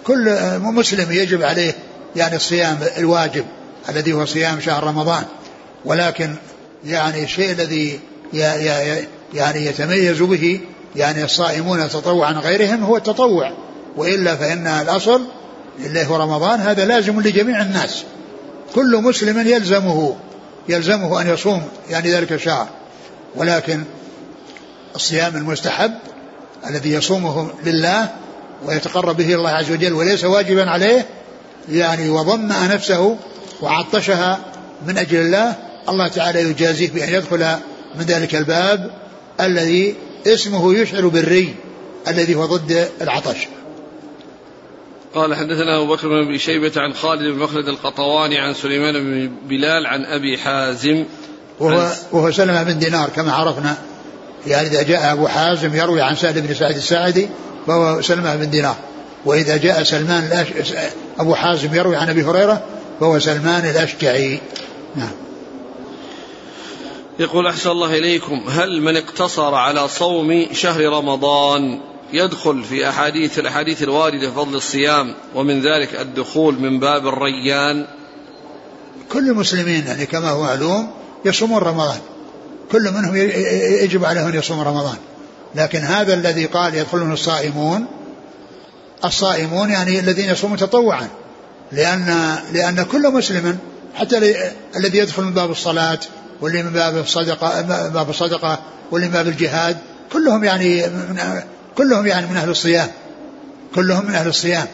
كل مسلم يجب عليه يعني الصيام الواجب الذي هو صيام شهر رمضان. ولكن يعني الشيء الذي يعني يتميز به يعني الصائمون تطوعا غيرهم هو التطوع. وإلا فإن الأصل اللي هو رمضان هذا لازم لجميع الناس. كل مسلم يلزمه يلزمه أن يصوم يعني ذلك الشهر. ولكن الصيام المستحب الذي يصومه لله ويتقرب به الله عز وجل وليس واجبا عليه يعني وضمأ نفسه وعطشها من أجل الله الله تعالى يجازيه بأن يدخل من ذلك الباب الذي اسمه يشعر بالري الذي هو ضد العطش. قال حدثنا أبو بكر بن أبي شيبة عن خالد بن مخلد القطواني عن سليمان بن بلال عن أبي حازم. وهو, وهو سلمة بن دينار كما عرفنا. يعني إذا جاء أبو حازم يروي عن سهل بن سعد الساعدي فهو سلمة بن دينار. وإذا جاء سلمان أبو حازم يروي عن أبي هريرة فهو سلمان الأشجعي. نعم. يقول أحسن الله إليكم هل من اقتصر على صوم شهر رمضان يدخل في أحاديث الأحاديث الواردة في فضل الصيام ومن ذلك الدخول من باب الريان؟ كل المسلمين يعني كما هو معلوم يصومون رمضان. كل منهم يجب عليه أن يصوم رمضان. لكن هذا الذي قال يدخلون الصائمون الصائمون يعني الذين يصومون تطوعا. لأن لأن كل مسلم حتى الذي يدخل من باب الصلاة واللي من باب الصدقة باب الصدقة واللي من باب الجهاد كلهم يعني من كلهم يعني من أهل الصيام. كلهم من أهل الصيام.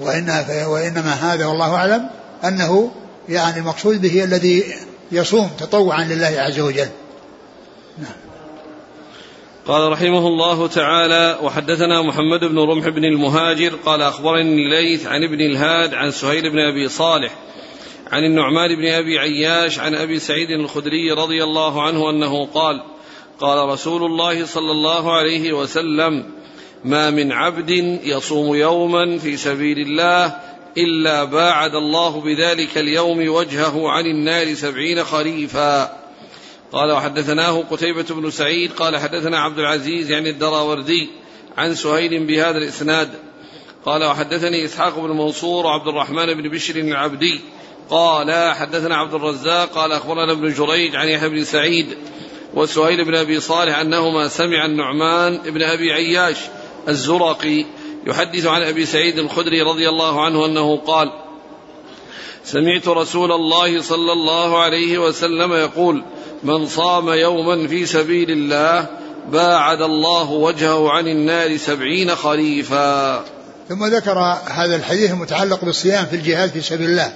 وإن وإنما هذا والله أعلم أنه يعني المقصود به الذي يصوم تطوعا لله عز وجل. نعم. قال رحمه الله تعالى وحدثنا محمد بن رمح بن المهاجر قال أخبرني الليث عن ابن الهاد عن سهيل بن أبي صالح عن النعمان بن أبي عياش عن أبي سعيد الخدري رضي الله عنه أنه قال قال رسول الله صلى الله عليه وسلم ما من عبد يصوم يوما في سبيل الله إلا باعد الله بذلك اليوم وجهه عن النار سبعين خريفا. قال وحدثناه قتيبة بن سعيد قال حدثنا عبد العزيز يعني الدراوردي عن سهيل بهذا الإسناد قال وحدثني إسحاق بن منصور وعبد الرحمن بن بشر العبدي قال حدثنا عبد الرزاق قال أخبرنا ابن جريج عن يحيى بن سعيد وسهيل بن أبي صالح أنهما سمع النعمان بن أبي عياش الزرقي يحدث عن أبي سعيد الخدري رضي الله عنه أنه قال سمعت رسول الله صلى الله عليه وسلم يقول من صام يوما في سبيل الله باعد الله وجهه عن النار سبعين خريفا ثم ذكر هذا الحديث المتعلق بالصيام في الجهاد في سبيل الله.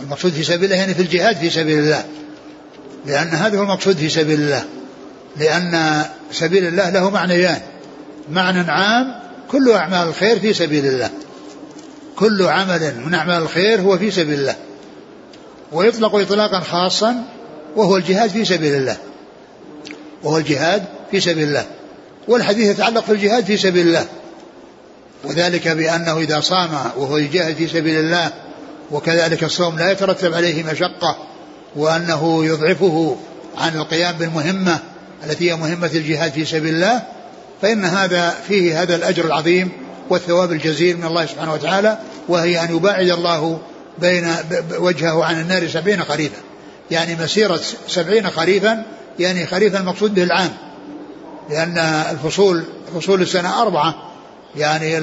المقصود في سبيل الله يعني في الجهاد في سبيل الله. لأن هذا هو المقصود في سبيل الله. لأن سبيل الله له معنيان. معنى عام كل أعمال الخير في سبيل الله. كل عمل من أعمال الخير هو في سبيل الله. ويطلق إطلاقا خاصا وهو الجهاد في سبيل الله. وهو الجهاد في سبيل الله. والحديث يتعلق في الجهاد في سبيل الله. وذلك بأنه إذا صام وهو يجاهد في سبيل الله وكذلك الصوم لا يترتب عليه مشقة وأنه يضعفه عن القيام بالمهمة التي هي مهمة الجهاد في سبيل الله فإن هذا فيه هذا الأجر العظيم والثواب الجزيل من الله سبحانه وتعالى وهي أن يباعد الله بين وجهه عن النار سبعين خريفا. يعني مسيرة سبعين خريفا يعني خريفا المقصود به العام. لأن الفصول فصول السنة أربعة. يعني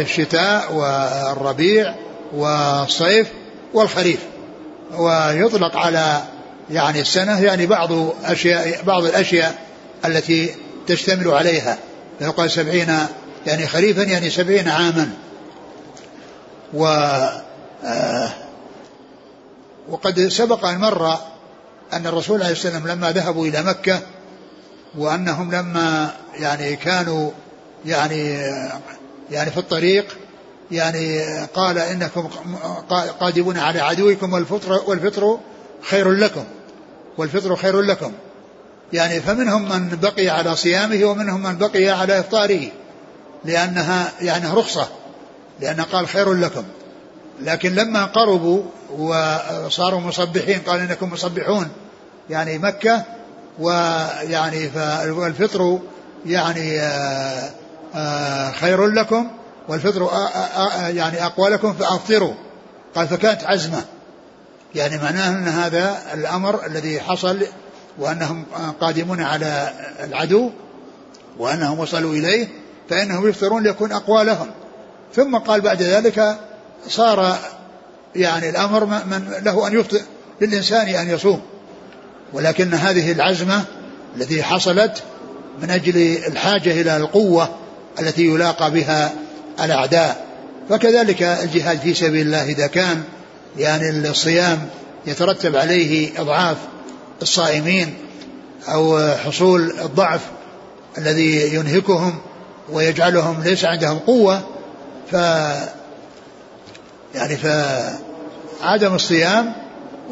الشتاء والربيع والصيف والخريف. ويطلق على يعني السنة يعني بعض أشياء بعض الأشياء التي تشتمل عليها. فيقال سبعين يعني خريفا يعني سبعين عاما. و آه وقد سبق أن مر أن الرسول عليه السلام لما ذهبوا إلى مكة وأنهم لما يعني كانوا يعني يعني في الطريق يعني قال إنكم قادمون على عدوكم والفطر والفطر خير لكم. والفطر خير لكم. يعني فمنهم من بقي على صيامه ومنهم من بقي على إفطاره. لأنها يعني رخصة. لأن قال خير لكم. لكن لما قربوا وصاروا مصبحين قال إنكم مصبحون. يعني مكة ويعني فالفطر يعني آه، آه، خير لكم. والفطر يعني أقوى لكم فأفطروا. قال فكانت عزمة. يعني معناه أن هذا الأمر الذي حصل وأنهم قادمون على العدو وأنهم وصلوا إليه فإنهم يفطرون ليكون أقوى لهم ثم قال بعد ذلك صار يعني الأمر من له أن يفطر للإنسان أن يصوم. ولكن هذه العزمة التي حصلت من أجل الحاجة إلى القوة التي يلاقى بها الأعداء. فكذلك الجهاد في سبيل الله إذا كان يعني الصيام يترتب عليه إضعاف الصائمين أو حصول الضعف الذي ينهكهم ويجعلهم ليس عندهم قوة ف يعني فعدم الصيام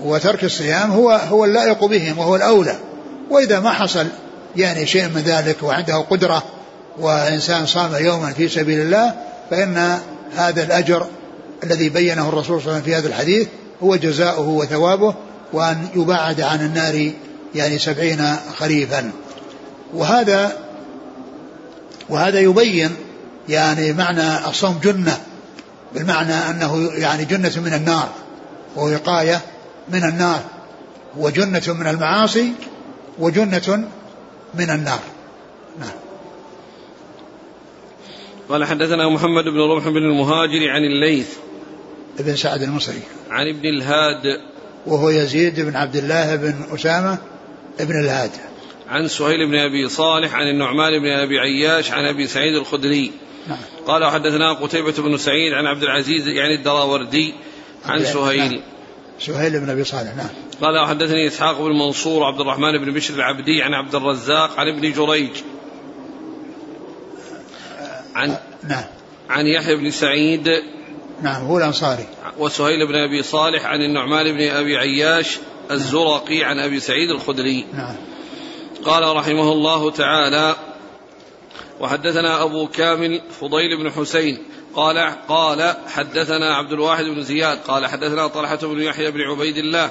وترك الصيام هو هو اللائق بهم وهو الأولى. وإذا ما حصل يعني شيء من ذلك وعنده قدرة وإنسان صام يوما في سبيل الله فإن هذا الأجر الذي بينه الرسول صلى الله عليه وسلم في هذا الحديث هو جزاؤه وثوابه وأن يباعد عن النار يعني سبعين خريفا. وهذا وهذا يبين يعني معنى الصوم جنة بالمعنى أنه يعني جنة من النار ووقاية من النار وجنة من المعاصي وجنة من النار نعم قال حدثنا محمد بن رمح بن المهاجر عن الليث ابن سعد المصري. عن ابن الهاد. وهو يزيد بن عبد الله بن أسامة ابن الهاد. عن سهيل بن أبي صالح عن النعمان بن أبي عياش عن أبي سعيد الخدري. نعم. قال حدثنا قتيبة بن سعيد عن عبد العزيز يعني الدراوردي عن سهيل. نعم. سهيل بن أبي صالح نعم. قال حدثني إسحاق بن منصور عبد الرحمن بن بشر العبدي عن عبد الرزاق عن ابن جريج. عن نعم. عن يحيى بن سعيد نعم هو الأنصاري. وسهيل بن أبي صالح عن النعمان بن أبي عياش الزرقي عن أبي سعيد الخدري. نعم. قال رحمه الله تعالى وحدثنا أبو كامل فضيل بن حسين قال قال حدثنا عبد الواحد بن زياد قال حدثنا طلحة بن يحيى بن عبيد الله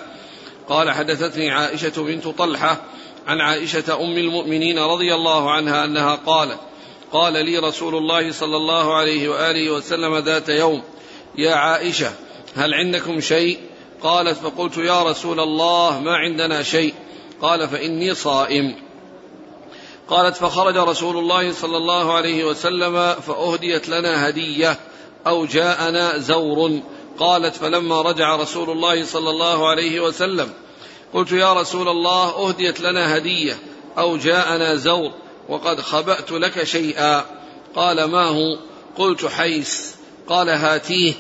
قال حدثتني عائشة بنت طلحة عن عائشة أم المؤمنين رضي الله عنها أنها قالت قال لي رسول الله صلى الله عليه وآله وسلم ذات يوم يا عائشة هل عندكم شيء؟ قالت فقلت يا رسول الله ما عندنا شيء. قال فإني صائم. قالت فخرج رسول الله صلى الله عليه وسلم فأهديت لنا هدية أو جاءنا زور. قالت فلما رجع رسول الله صلى الله عليه وسلم قلت يا رسول الله أهديت لنا هدية أو جاءنا زور. وقد خبأت لك شيئا. قال ما هو؟ قلت حيس قال هاتيه.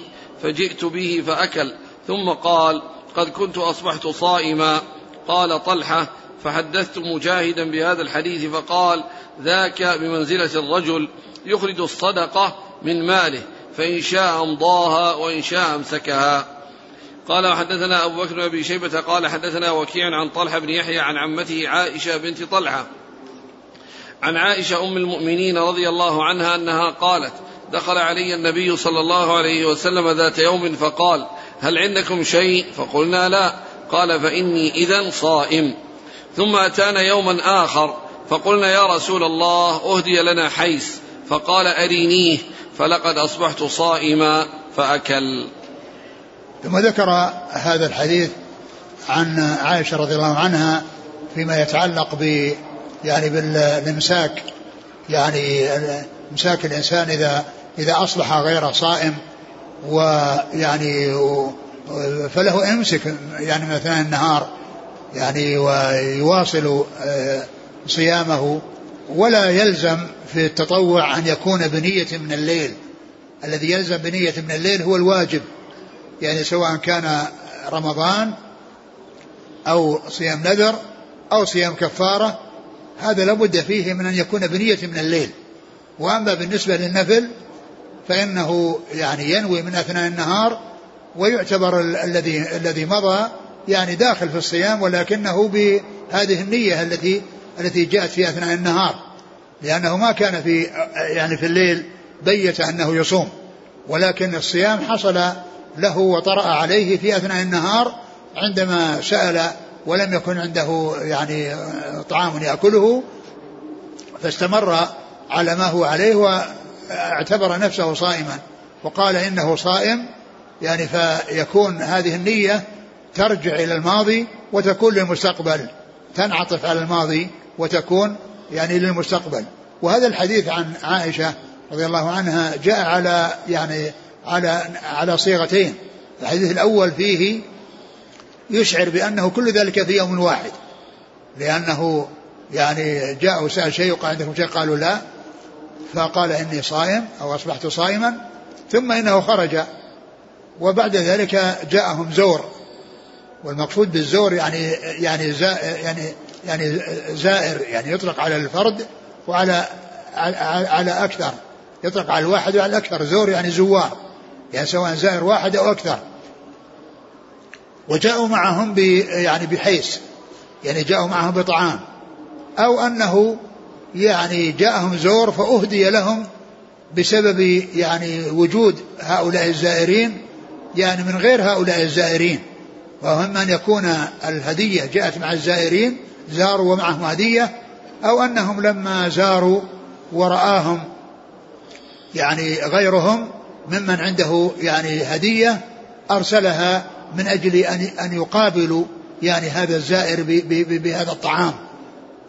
فجئت به فأكل. ثم قال قد كنت أصبحت صائما. قال طلحة فحدثت مجاهدا بهذا الحديث فقال ذاك بمنزلة الرجل يخرج الصدقة من ماله فإن شاء أمضاها وإن شاء أمسكها. قال وحدثنا أبو بكر بن أبي شيبة قال حدثنا وكيع عن طلحة بن يحيى عن عمته عائشة بنت طلحة. عن عائشة أم المؤمنين رضي الله عنها أنها قالت دخل علي النبي صلى الله عليه وسلم ذات يوم فقال هل عندكم شيء؟ فقلنا لا. قال فإني إذا صائم. ثم أتانا يوما آخر فقلنا يا رسول الله أهدي لنا حيث فقال أرينيه. فلقد أصبحت صائما فأكل. ثم ذكر هذا الحديث عن عائشة رضي الله عنها فيما يتعلق ب يعني بالامساك يعني امساك الإنسان اذا إذا اصبح غير صائم ويعني فله أمسك يعني مثلا النهار. يعني ويواصل آه، صيامه ولا يلزم في التطوع أن يكون بنية من الليل. الذي يلزم بنية من الليل هو الواجب. يعني سواء كان رمضان أو صيام نذر أو صيام كفارة هذا لابد فيه من أن يكون بنية من الليل. وأما بالنسبة للنفل فإنه يعني ينوي من أثناء النهار ويعتبر الذي الذي مضى يعني داخل في الصيام ولكنه بهذه النية التي التي جاءت في أثناء النهار. لأنه ما كان في يعني في الليل بيت أنه يصوم. ولكن الصيام حصل له وطرأ عليه في أثناء النهار عندما سأل ولم يكن عنده يعني طعام يأكله فاستمر على ما هو عليه واعتبر نفسه صائما وقال إنه صائم يعني فيكون هذه النية ترجع إلى الماضي وتكون للمستقبل تنعطف على الماضي وتكون يعني للمستقبل. وهذا الحديث عن عائشة رضي الله عنها جاء على يعني على على صيغتين الحديث الأول فيه يشعر بأنه كل ذلك في يوم واحد. لأنه يعني جاء وسأل شيء وقال عندكم شيء؟ قالوا لا. فقال إني صائم أو أصبحت صائما. ثم إنه خرج. وبعد ذلك جاءهم زور. والمقصود بالزور يعني يعني يعني يعني زائر يعني يطلق على الفرد وعلى على أكثر. يطلق على الواحد وعلى الأكثر. زور يعني زوار. يعني سواء زائر واحد أو أكثر. وجاءوا معهم يعني بحيث يعني جاءوا معهم بطعام أو أنه يعني جاءهم زور فأهدي لهم بسبب يعني وجود هؤلاء الزائرين يعني من غير هؤلاء الزائرين. وهم أن يكون الهدية جاءت مع الزائرين زاروا ومعهم هدية أو أنهم لما زاروا ورآهم يعني غيرهم ممن عنده يعني هدية أرسلها من أجل أن أن يقابلوا يعني هذا الزائر بهذا الطعام.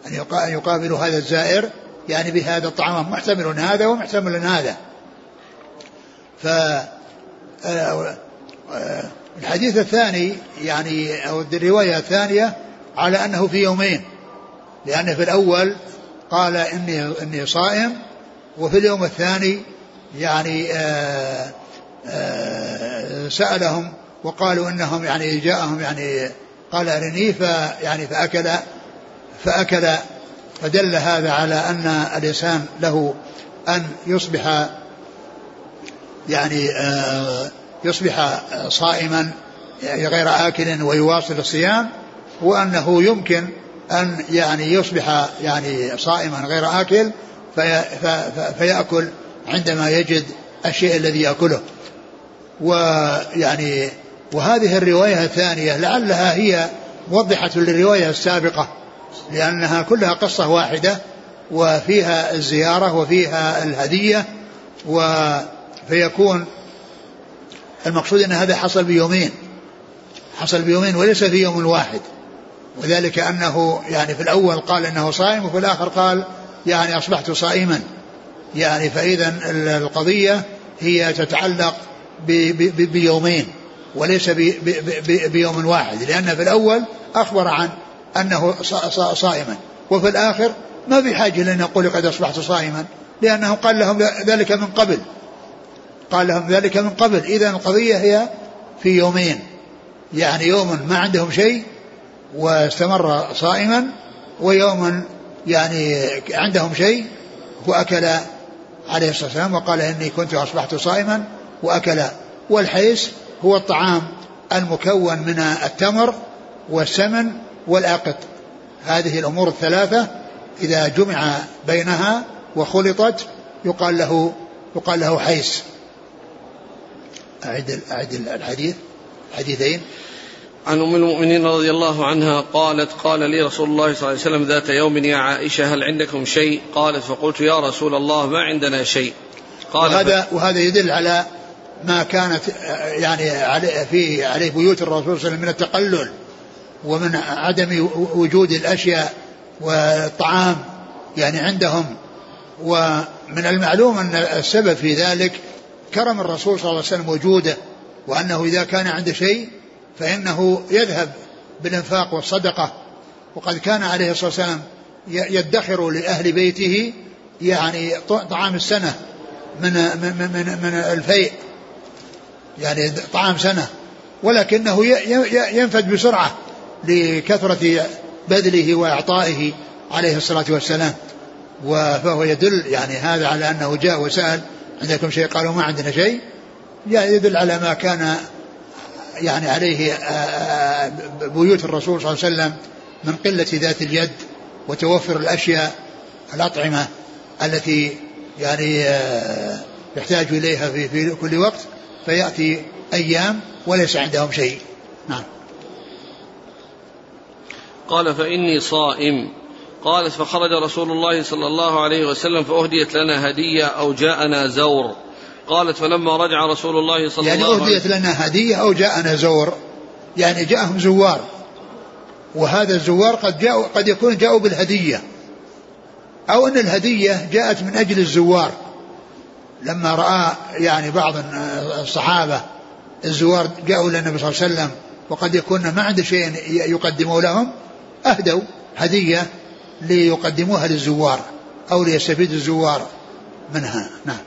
أن يقابلوا هذا الزائر يعني بهذا الطعام. محتمل هذا ومحتمل هذا. ف آه، آه، الحديث الثاني يعني أو الرواية الثانية على أنه في يومين. لأنه في الأول قال إني إني صائم وفي اليوم الثاني يعني آآ آه، آآ سألهم وقالوا إنهم يعني جاءهم يعني قال أرني فيعني فأكل فأكل فدل هذا على أن الإنسان له أن يصبح يعني آه، يصبح صائما يعني غير آكل ويواصل الصيام وأنه يمكن أن يعني يصبح يعني صائما غير آكل في فيأكل عندما يجد الشيء الذي يأكله. ويعني وهذه الرواية الثانية لعلها هي موضحة للرواية السابقة لأنها كلها قصة واحدة وفيها الزيارة وفيها الهدية فيكون المقصود أن هذا حصل بيومين حصل بيومين وليس في يوم واحد. وذلك أنه يعني في الأول قال أنه صائم وفي الآخر قال يعني أصبحت صائما. يعني فإذا القضية هي تتعلق بيومين. وليس بيوم واحد لأن في الأول أخبر عن أنه صائما وفي الآخر ما في حاجة لأن يقول قد أصبحت صائما لأنه قال لهم ذلك من قبل. قال لهم ذلك من قبل. إذا القضية هي في يومين. يعني يوم ما عندهم شيء واستمر صائما ويوما يعني عندهم شيء وأكل عليه الصلاة والسلام وقال إني كنت أصبحت صائما وأكل. والحيس هو الطعام المكون من التمر والسمن والأقط هذه الأمور الثلاثة إذا جمع بينها وخلطت يقال له يقال له حيس أعد أعد الحديث حديثين عن أم المؤمنين رضي الله عنها قالت قال لي رسول الله صلى الله عليه وسلم ذات يوم يا عائشة هل عندكم شيء؟ قالت فقلت يا رسول الله ما عندنا شيء. قال وهذا. وهذا يدل على ما كانت يعني فيه عليه بيوت الرسول صلى الله عليه وسلم من التقلل ومن عدم وجود الأشياء والطعام يعني عندهم. ومن المعلوم أن السبب في ذلك كرم الرسول صلى الله عليه وسلم وجوده وأنه إذا كان عنده شيء فإنه يذهب بالإنفاق والصدقة. وقد كان عليه الصلاة والسلام يدخر لأهل بيته يعني طعام السنة من من من, من الفيء. يعني طعام سنة ولكنه ينفد بسرعة لكثرة بذله وإعطائه عليه الصلاة والسلام. فهو يدل يعني هذا على أنه جاء وسأل عندكم شيء؟ قالوا ما عندنا شيء. يدل على ما كان يعني عليه آه، آه، بيوت الرسول صلى الله عليه وسلم من قلة ذات اليد وتوفر الأشياء الأطعمة التي يعني آه، يحتاج إليها في كل وقت. فيأتي أيام وليس عندهم شيء. نعم. قال فإني صائم. قالت فخرج رسول الله صلى الله عليه وسلم فأهديت لنا هدية أو جاءنا زور. قالت فلما رجع رسول الله صلى يعني الله عليه وسلم يعني أهديت لنا هدية أو جاءنا زور. يعني جاءهم زوار. وهذا الزوار قد جاءوا قد يكون جاءوا بالهدية. أو أن الهدية جاءت من أجل الزوار. لما رأى يعني بعض الصحابة الزوار جاءوا للنبي صلى الله عليه وسلم وقد يكون ما عنده شيء يقدموا لهم أهدوا هدية ليقدموها للزوار أو ليستفيد الزوار منها. نعم.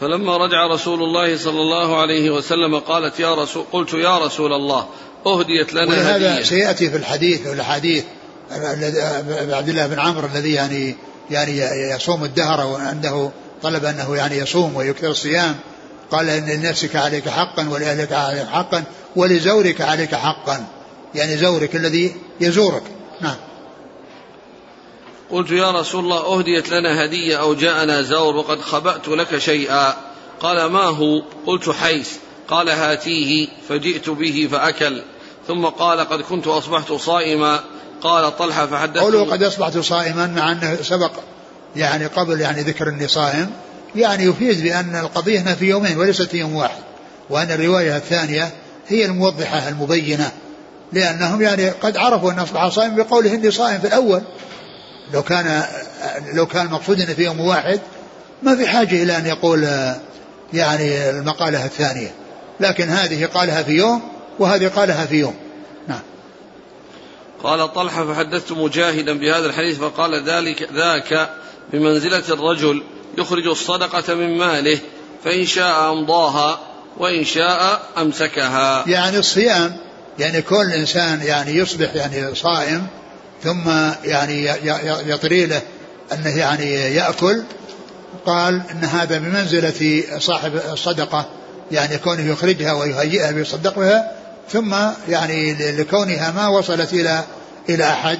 فلما رجع رسول الله صلى الله عليه وسلم قالت يا رسول قلت يا رسول الله أهديت لنا ولهذا هدية. سيأتي في الحديث والأحاديث عبد الله بن عمرو الذي يعني يعني يصوم الدهر وعنده طلب أنه يعني يصوم ويكثر الصيام. قال إن لنفسك عليك حقا ولأهلك عليك حقا ولزورك عليك حقا. يعني زورك الذي يزورك. نعم. قلت يا رسول الله أهديت لنا هدية أو جاءنا زور وقد خبأت لك شيئا. قال ما هو؟ قلت حيث. قال هاتيه. فجئت به فأكل. ثم قال قد كنت أصبحت صائما. قال طلحة فحدثت قوله قد أصبحت صائما مع أنه سبق. يعني قبل يعني ذكر أني صائم يعني يفيد بأن القضية هنا في يومين وليست في يوم واحد وأن الرواية الثانية هي الموضحة المبينة لأنهم يعني قد عرفوا أن أصبح صائم بقوله إني صائم في الأول. لو كان لو كان المقصود انه في يوم واحد ما في حاجة إلى أن يقول يعني المقالة الثانية لكن هذه قالها في يوم وهذه قالها في يوم. نعم. قال طلحة فحدثت مجاهدا بهذا الحديث فقال ذلك ذاك بمنزلة الرجل يخرج الصدقة من ماله فإن شاء أمضاها وإن شاء أمسكها. يعني الصيام يعني كل إنسان يعني يصبح يعني صائم ثم يعني يطري له أنه يعني يأكل قال أن هذا بمنزلة صاحب الصدقة يعني كونه يخرجها ويهيئها ويصدق بها ثم يعني لكونها ما وصلت إلى إلى أحد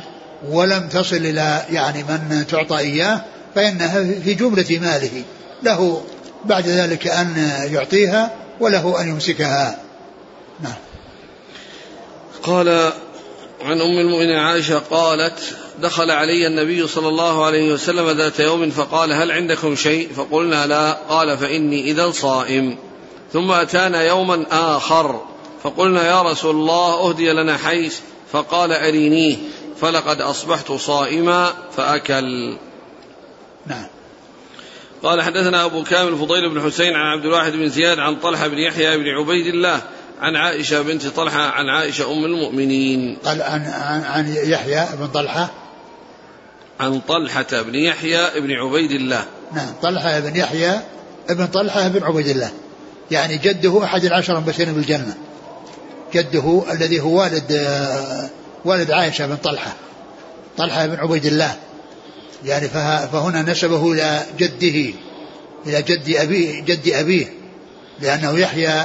ولم تصل إلى يعني من تعطى إياه فإنها في جملة ماله له بعد ذلك أن يعطيها وله أن يمسكها. نعم. قال عن أم المؤمنين عائشة قالت دخل علي النبي صلى الله عليه وسلم ذات يوم فقال هل عندكم شيء؟ فقلنا لا. قال فإني إذا صائم. ثم أتانا يوما آخر فقلنا يا رسول الله أهدي لنا حيث. فقال أرينيه. فلقد أصبحت صائما فأكل. نعم. قال حدثنا أبو كامل فضيل بن حسين عن عبد الواحد بن زياد عن طلحة بن يحيى بن عبيد الله عن عائشة بنت طلحة عن عائشة أم المؤمنين. قال عن, عن, عن يحيى بن طلحة. عن طلحة بن يحيى بن عبيد الله. نعم طلحة بن يحيى بن طلحة بن عبيد الله. يعني جده أحد العشرة المبشرين بالجنة. جده الذي هو والد والد عائشة بن طلحة. طلحة بن عبيد الله. يعني فهنا نسبه إلى جده إلى جد أبيه جد أبيه لأنه يحيى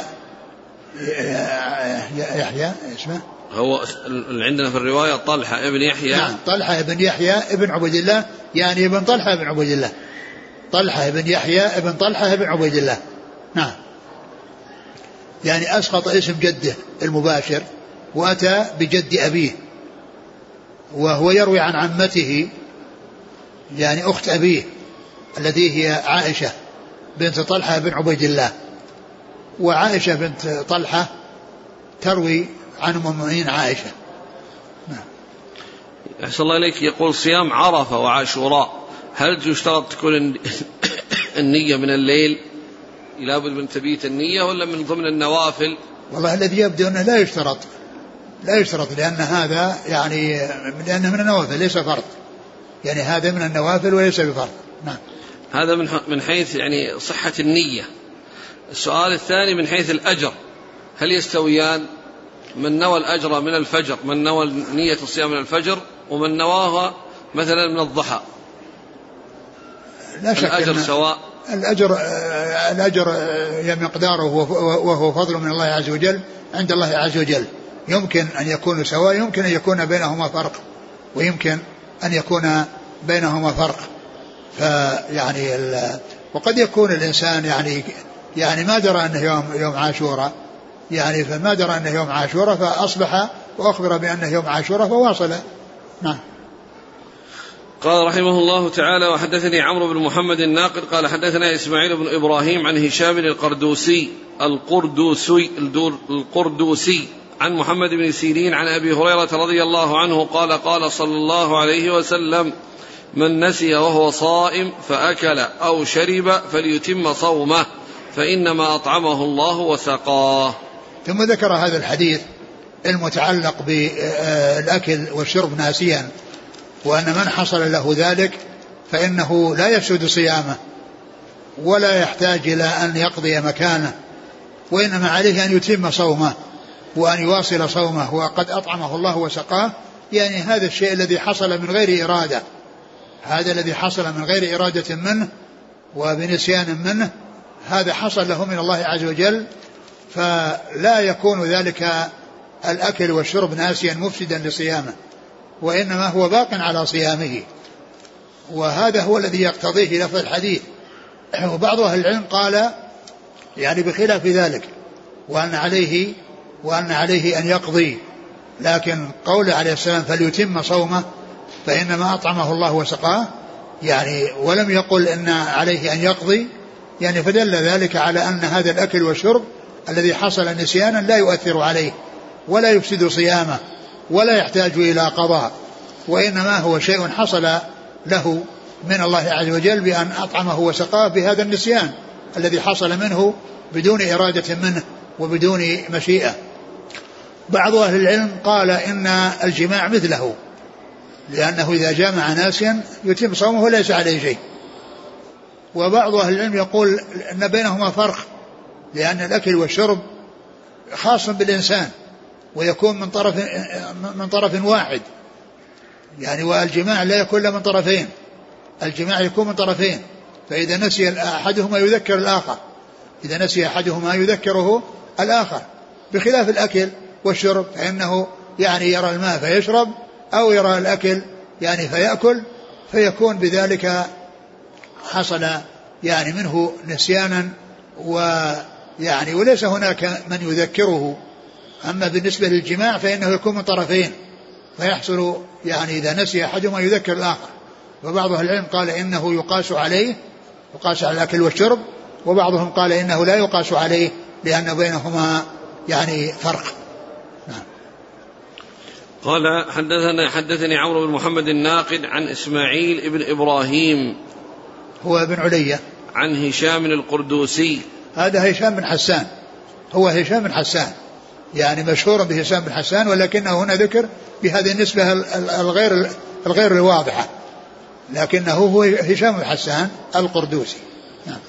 يحيى اسمه؟ هو اللي عندنا في الرواية طلحة ابن يحيى. نعم طلحة ابن يحيى ابن عبيد الله يعني ابن طلحة ابن عبيد الله. طلحة ابن يحيى ابن طلحة ابن عبيد الله. نعم. يعني أسقط اسم جده المباشر وأتى بجد أبيه. وهو يروي عن عمته يعني أخت أبيه التي هي عائشة بنت طلحة بن عبيد الله. وعائشة بنت طلحة تروي عن أم المؤمنين عائشة. نعم. أحسن الله إليك. يقول صيام عرفة وعاشوراء. هل يشترط تكون [COUGHS] النية من الليل؟ لابد من تبيت النية ولا من ضمن النوافل؟ والله الذي يبدو أنه لا يشترط. لا يشترط لأن هذا يعني لأنه من النوافل ليس فرض. يعني هذا من النوافل وليس بفرض نعم. هذا من من حيث يعني صحة النية. السؤال الثاني من حيث الأجر. هل يستويان؟ من نوى الأجر من الفجر من نوى نية الصيام من الفجر ومن نواها مثلا من الضحى. لا شك الأجر سواء؟ الأجر الأجر مقداره وهو فضل من الله عز وجل عند الله عز وجل. يمكن أن يكون سواء يمكن أن يكون بينهما فرق ويمكن أن يكون بينهما فرق فيعني وقد يكون الإنسان يعني يعني ما درى أنه يوم يوم عاشوراء. يعني فما درى أنه يوم عاشوراء فأصبح وأخبر بأنه يوم عاشوراء فواصل. نعم. قال رحمه الله تعالى وحدثني عمرو بن محمد الناقد قال حدثنا إسماعيل بن إبراهيم عن هشام القردوسي القردوسي القردوسي. عن محمد بن سيرين عن أبي هريرة رضي الله عنه قال قال صلى الله عليه وسلم من نسي وهو صائم فأكل أو شرب فليتم صومه فإنما أطعمه الله وسقاه. ثم ذكر هذا الحديث المتعلق بالأكل والشرب ناسيا وأن من حصل له ذلك فإنه لا يفسد صيامه ولا يحتاج إلى أن يقضي مكانه وإنما عليه أن يتم صومه. وأن يواصل صومه وقد أطعمه الله وسقاه يعني هذا الشيء الذي حصل من غير إرادة. هذا الذي حصل من غير إرادة منه وبنسيان منه هذا حصل له من الله عز وجل فلا يكون ذلك الأكل والشرب ناسيا مفسدا لصيامه وإنما هو باق على صيامه. وهذا هو الذي يقتضيه لفظ الحديث. وبعض أهل العلم قال يعني بخلاف ذلك وأن عليه وأن عليه أن يقضي. لكن قوله عليه السلام فليتم صومه فإنما أطعمه الله وسقاه. يعني ولم يقل أن عليه أن يقضي. يعني فدل ذلك على أن هذا الأكل والشرب الذي حصل نسيانا لا يؤثر عليه ولا يفسد صيامه ولا يحتاج إلى قضاء وإنما هو شيء حصل له من الله عز وجل بأن أطعمه وسقاه بهذا النسيان الذي حصل منه بدون إرادة منه وبدون مشيئة. بعض أهل العلم قال إن الجماع مثله لأنه إذا جامع ناسيا يتم صومه وليس عليه شيء. وبعض أهل العلم يقول أن بينهما فرق لأن الأكل والشرب خاص بالإنسان ويكون من طرف من طرف واحد. يعني والجماع لا يكون من طرفين الجماع يكون من طرفين فإذا نسي أحدهما يذكر الآخر إذا نسي أحدهما يذكره الآخر بخلاف الأكل والشرب فإنه يعني يرى الماء فيشرب أو يرى الأكل يعني فيأكل فيكون بذلك حصل يعني منه نسيانا ويعني وليس هناك من يذكره. أما بالنسبة للجماع فإنه يكون من طرفين فيحصل يعني إذا نسي أحدهما يذكر الآخر. وبعض أهل العلم قال إنه يقاس عليه يقاس على الأكل والشرب وبعضهم قال إنه لا يقاس عليه لأن بينهما يعني فرق. قال حدثنا حدثني عمرو بن محمد الناقد عن إسماعيل بن إبراهيم هو ابن علية. عن هشام القردوسي. هذا هشام بن حسان. هو هشام بن حسان. يعني مشهور بهشام بن حسان ولكنه هنا ذكر بهذه النسبة الغير الغير الواضحة. لكنه هو هشام بن حسان القردوسي. نعم.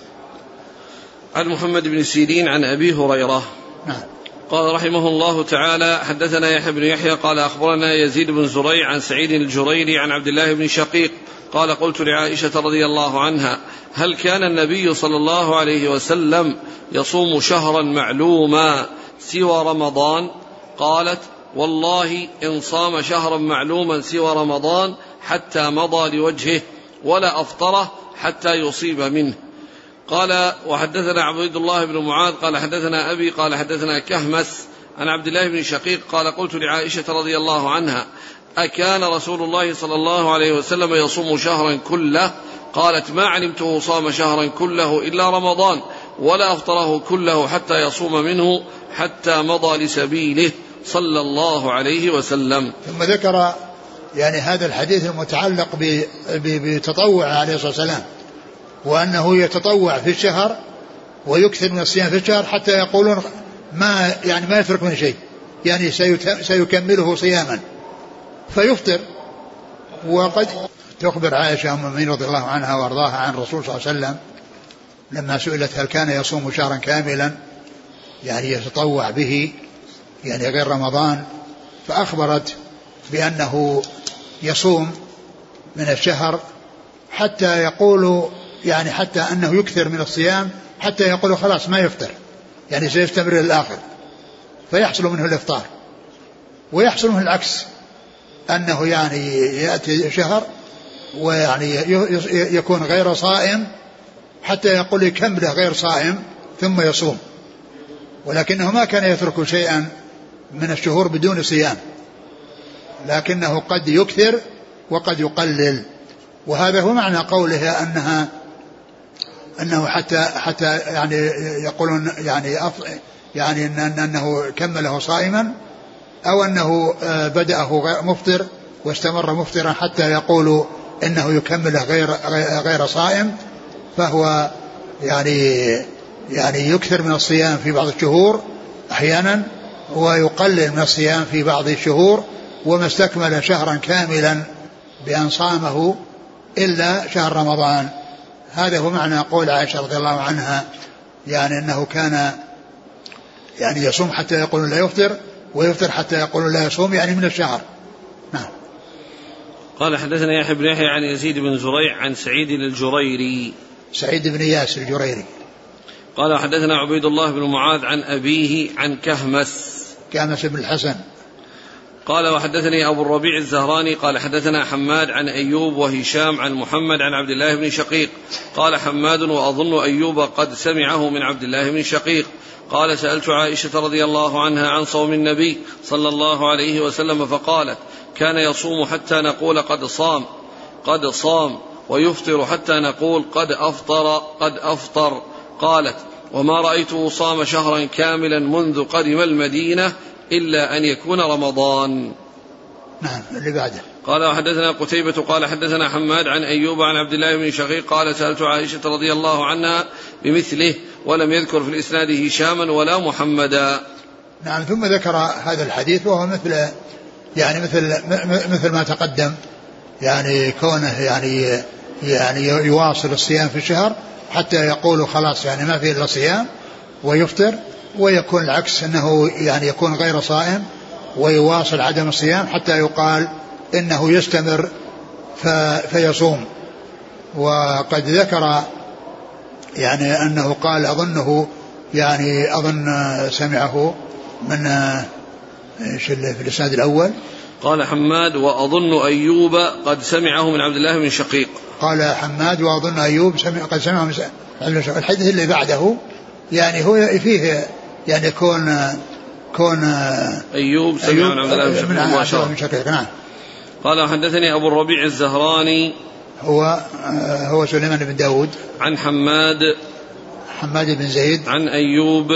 عن محمد بن سيرين عن أبي هريرة. نعم. قال رحمه الله تعالى حدثنا يحيى بن يحيى قال أخبرنا يزيد بن زريع عن سعيد الجريري عن عبد الله بن شقيق قال قلت لعائشة رضي الله عنها هل كان النبي صلى الله عليه وسلم يصوم شهرا معلوما سوى رمضان؟ قالت والله إن صام شهرا معلوما سوى رمضان حتى مضى لوجهه ولا أفطره حتى يصيب منه. قال وحدثنا عبيد الله بن معاذ قال حدثنا أبي قال حدثنا كهمس عن عبد الله بن شقيق قال قلت لعائشة رضي الله عنها أكان رسول الله صلى الله عليه وسلم يصوم شهرا كله؟ قالت ما علمته صام شهرا كله إلا رمضان ولا أفطره كله حتى يصوم منه حتى مضى لسبيله صلى الله عليه وسلم. ثم ذكر يعني هذا الحديث المتعلق بتطوع عليه الصلاة والسلام. وأنه يتطوع في الشهر ويكثر من الصيام في الشهر حتى يقولون ما يعني ما يترك من شيء. يعني سيكمله صياما. فيفطر. وقد تخبر عائشة أم المؤمنين رضي الله عنها وأرضاها عن الرسول صلى الله عليه وسلم لما سئلت هل كان يصوم شهرا كاملا؟ يعني يتطوع به. يعني غير رمضان. فأخبرت بأنه يصوم من الشهر حتى يقول يعني حتى أنه يكثر من الصيام حتى يقول خلاص ما يفطر. يعني سيستمر للآخر فيحصل منه الإفطار. ويحصل منه العكس. أنه يعني يأتي شهر ويعني يكون غير صائم حتى يقول يكمله غير صائم ثم يصوم. ولكنه ما كان يترك شيئا من الشهور بدون صيام. لكنه قد يكثر وقد يقلل. وهذا هو معنى قوله أنها أنه حتى حتى يعني يقولون يعني يعني إنه كمله صائما أو إنه آه، بدأه مفطر واستمر مفطرا حتى يقول إنه يكمله غير غير صائم فهو يعني يعني يكثر من الصيام في بعض الشهور أحيانا ويقلل من الصيام في بعض الشهور وما استكمل شهرا كاملا بأن صامه إلا شهر رمضان. هذا هو معنى قول عائشة رضي الله عنها يعني أنه كان يعني يصوم حتى يقول لا يفطر ويفطر حتى يقول لا يصوم يعني من الشهر. نعم. قال حدثنا يحيى بن يحيى عن يزيد بن زريع عن سعيد الجريري. سعيد بن ياس الجريري. قال حدثنا عبيد الله بن معاذ عن أبيه عن كهمس. كهمس بن الحسن. قال وحدثني أبو الربيع الزهراني قال حدثنا حماد عن أيوب وهشام عن محمد عن عبد الله بن شقيق. قال حماد وأظن أيوب قد سمعه من عبد الله بن شقيق. قال سألت عائشة رضي الله عنها عن صوم النبي صلى الله عليه وسلم فقالت كان يصوم حتى نقول قد صام قد صام ويفطر حتى نقول قد أفطر قد أفطر. قالت وما رأيته صام شهرا كاملا منذ قدم المدينة إلا أن يكون رمضان. نعم اللي بعده. قال وحدثنا قتيبة قال حدثنا حماد عن أيوب عن عبد الله بن شقيق قال سألت عائشة رضي الله عنها بمثله ولم يذكر في الإسناد هشاما ولا محمدا. نعم ثم ذكر هذا الحديث وهو مثل يعني مثل مثل ما تقدم يعني كونه يعني يعني يواصل الصيام في الشهر حتى يقول خلاص يعني ما في إلا صيام ويفطر ويكون العكس أنه يعني يكون غير صائم ويواصل عدم الصيام حتى يقال إنه يستمر فيصوم. وقد ذكر يعني أنه قال أظنه يعني أظن سمعه من إيش في الإسناد الأول. قال حماد وأظن أيوب قد سمعه من عبد الله بن شقيق. قال حماد وأظن أيوب سمع قد سمعه من الحديث اللي بعده يعني هو فيه يعني كون كون أيوب سمع من عبد الله. بن شقيق نعم قال حدثني أبو الربيع الزهراني هو هو سليمان بن داود. عن حماد. حماد بن زيد. عن أيوب.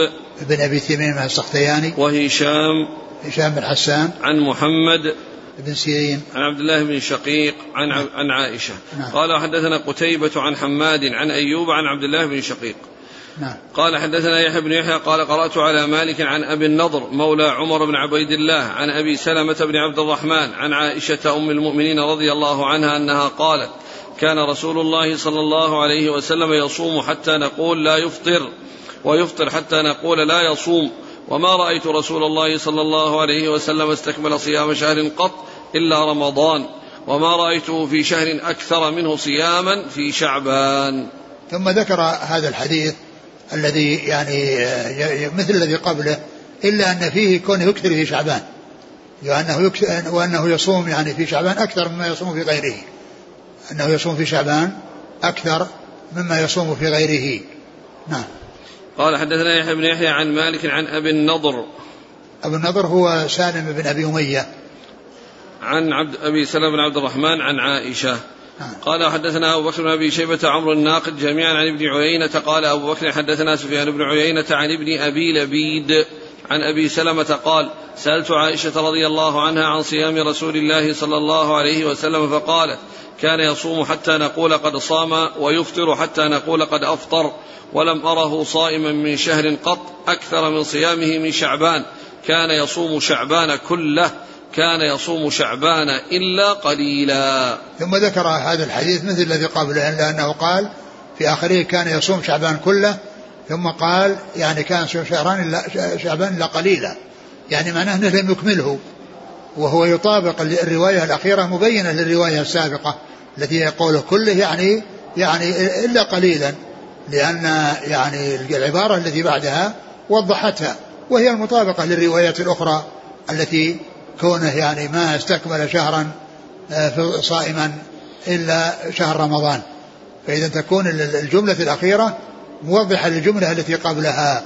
بن أبي تميم السختياني. وهشام. هشام بن حسان. عن محمد. بن سيرين. عن عبد الله بن شقيق. عن نعم. عن عائشة. نعم. قال حدثنا قتيبة عن حماد عن أيوب عن عبد الله بن شقيق. نعم. قال حدثنا يحيى بن يحيى قال قرأت على مالك عن أبي النضر مولى عمر بن عبيد الله عن أبي سلمة بن عبد الرحمن عن عائشة أم المؤمنين رضي الله عنها أنها قالت كان رسول الله صلى الله عليه وسلم يصوم حتى نقول لا يفطر ويفطر حتى نقول لا يصوم وما رأيت رسول الله صلى الله عليه وسلم استكمل صيام شهر قط إلا رمضان وما رأيته في شهر أكثر منه صياما في شعبان ثم ذكر هذا الحديث الذي يعني مثل الذي قبله إلا أن فيه كونه يكثر في شعبان. وأنه, وأنه يصوم يعني في شعبان أكثر مما يصوم في غيره. أنه يصوم في شعبان أكثر مما يصوم في غيره. نعم. قال حدثنا يحيى بن يحيى عن مالك عن أبي النضر. أبو النضر هو سالم بن أبي أمية. عن عبد أبي سلمة بن عبد الرحمن عن عائشة. قال حدثنا أبو بكر بن أبي شيبة عمرو الناقد جميعا عن ابن عيينة قال أبو بكر حدثنا سفيان بن عيينة عن ابن أبي لبيد عن أبي سلمة قال سألت عائشة رضي الله عنها عن صيام رسول الله صلى الله عليه وسلم فقالت كان يصوم حتى نقول قد صام ويفطر حتى نقول قد أفطر ولم أره صائما من شهر قط أكثر من صيامه من شعبان. كان يصوم شعبان كله كان يصوم شعبان إلا قليلا. ثم ذكر هذا الحديث مثل الذي قبله لأنه قال في آخره كان يصوم شعبان كله ثم قال يعني كان شهران إلا شعبان إلا قليلا. يعني معناه أنه لم يكمله وهو يطابق الرواية الأخيرة مبينة للرواية السابقة التي يقول كله يعني يعني إلا قليلا لأن يعني العبارة التي بعدها وضحتها وهي المطابقة للروايات الأخرى التي كونه يعني ما استكمل شهرا آه، صائما إلا شهر رمضان. فإذا تكون الجملة الأخيرة موضحة للجملة التي قبلها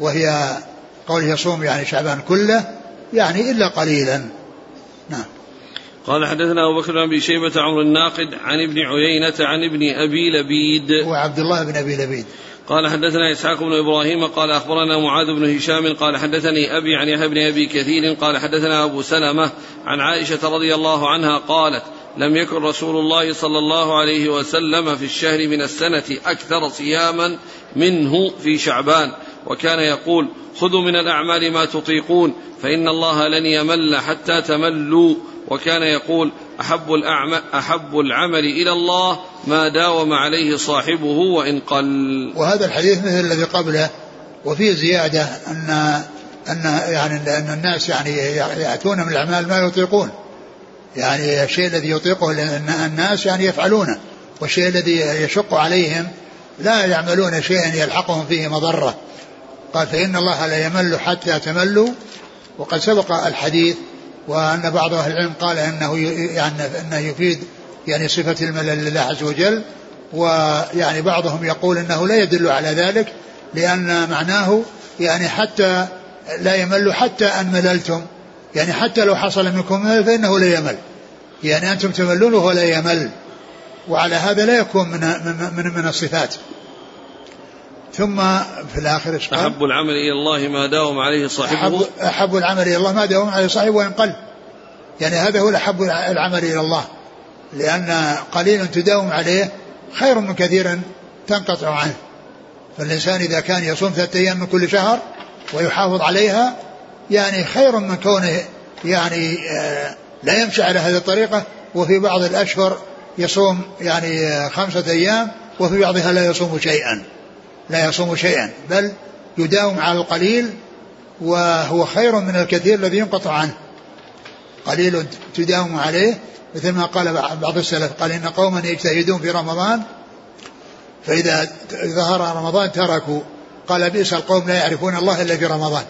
وهي قول يصوم يعني شعبان كله يعني إلا قليلا. نعم. قال حدثنا أبو بكر بن أبي شيبة عمر الناقد عن ابن عيينة عن ابن أبي لبيد. وعبد الله بن أبي لبيد. قال حدثنا إسحاق بن إبراهيم قال أخبرنا معاذ بن هشام قال حدثني أبي عن يحيى بن أبي كثير قال حدثنا أبو سلمة عن عائشة رضي الله عنها قالت لم يكن رسول الله صلى الله عليه وسلم في الشهر من السنة أكثر صياما منه في شعبان وكان يقول خذوا من الأعمال ما تطيقون فإن الله لن يمل حتى تملوا وكان يقول أحب, أحب العمل إلى الله ما داوم عليه صاحبه وإن قل. وهذا الحديث مثل الذي قبله وفيه زيادة أن أن يعني أن الناس يعني يأتون من الأعمال ما يطيقون. يعني الشيء الذي يطيقه الناس يعني يفعلونه والشيء الذي يشق عليهم لا يعملون شيئا يلحقهم فيه مضرة. قال فإن الله لا يمل حتى تملوا. وقد سبق الحديث وأن بعض أهل العلم قال أنه يعني أنه يفيد يعني صفة الملل لله عز وجل ويعني بعضهم يقول أنه لا يدل على ذلك لأن معناه يعني حتى لا يمل حتى أن مللتم يعني حتى لو حصل منكم ملل فإنه لا يمل يعني أنتم تملون وهو لا يمل وعلى هذا لا يكون من من من, من الصفات. ثم في الآخر إيش أحب العمل إلى الله ما داوم عليه صاحبه. أحب, أحب العمل إلى الله ما داوم عليه صاحبه وإن قل. يعني هذا هو الأحب العمل إلى الله. لأن قليل تداوم عليه خير من كثير تنقطع عنه. فالإنسان إذا كان يصوم ثلاثة أيام من كل شهر ويحافظ عليها يعني خير من كونه يعني آه، لا يمشي على هذه الطريقة وفي بعض الأشهر يصوم يعني آه، خمسة أيام وفي بعضها لا يصوم شيئا. لا يصوم شيئا بل يداوم على القليل وهو خير من الكثير الذي ينقطع عنه. قليل تداوم عليه مثل ما قال بعض السلف قال إن قوما يجتهدون في رمضان فإذا ظهر رمضان تركوا. قال بئس القوم لا يعرفون الله إلا في رمضان.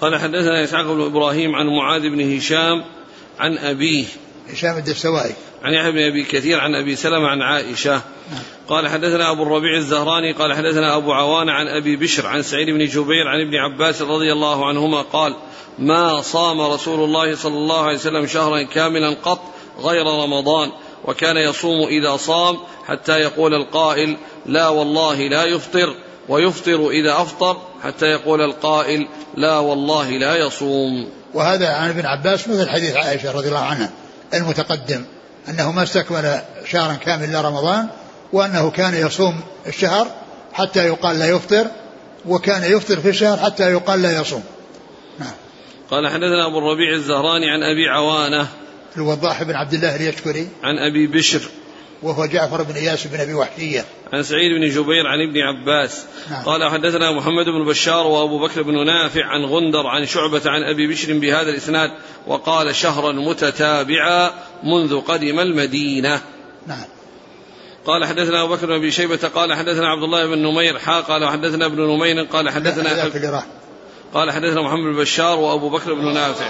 قال حدثنا إسحاق بن إبراهيم عن معاذ بن هشام عن أبيه هشام الدستوائي عن يحيى بن أبي كثير عن أبي سلمة عن عائشة. نعم. قال حدثنا أبو الربيع الزهراني قال حدثنا أبو عوان عن أبي بشر عن سعيد بن جبير عن ابن عباس رضي الله عنهما قال ما صام رسول الله صلى الله عليه وسلم شهرا كاملا قط غير رمضان وكان يصوم إذا صام حتى يقول القائل لا والله لا يفطر ويفطر إذا أفطر حتى يقول القائل لا والله لا يصوم وهذا عن ابن عباس مثل حديث عائشة رضي الله عنها. المتقدم أنه ما استكمل شهرا كامل إلا رمضان وأنه كان يصوم الشهر حتى يقال لا يفطر وكان يفطر في الشهر حتى يقال لا يصوم. نعم. قال حدثنا أبو الربيع الزهراني عن أبي عوانة الوضاح بن عبد الله اليشكري. عن أبي بشر وهو جعفر بن إياس بن أبي وحشية. عن سعيد بن جبير عن ابن عباس نعم. قال حدثنا محمد بن بشار وأبو بكر بن نافع عن غندر عن شعبة عن أبي بشر بهذا الإسناد وقال شهرا متتابعا منذ قدم المدينة. نعم. قال حدثنا أبو بكر بن أبي شيبة قال حدثنا عبد الله بن نمير حا قال حدثنا ابن نمير قال حدثنا قال حدثنا محمد بن بشار وأبو بكر بن نافع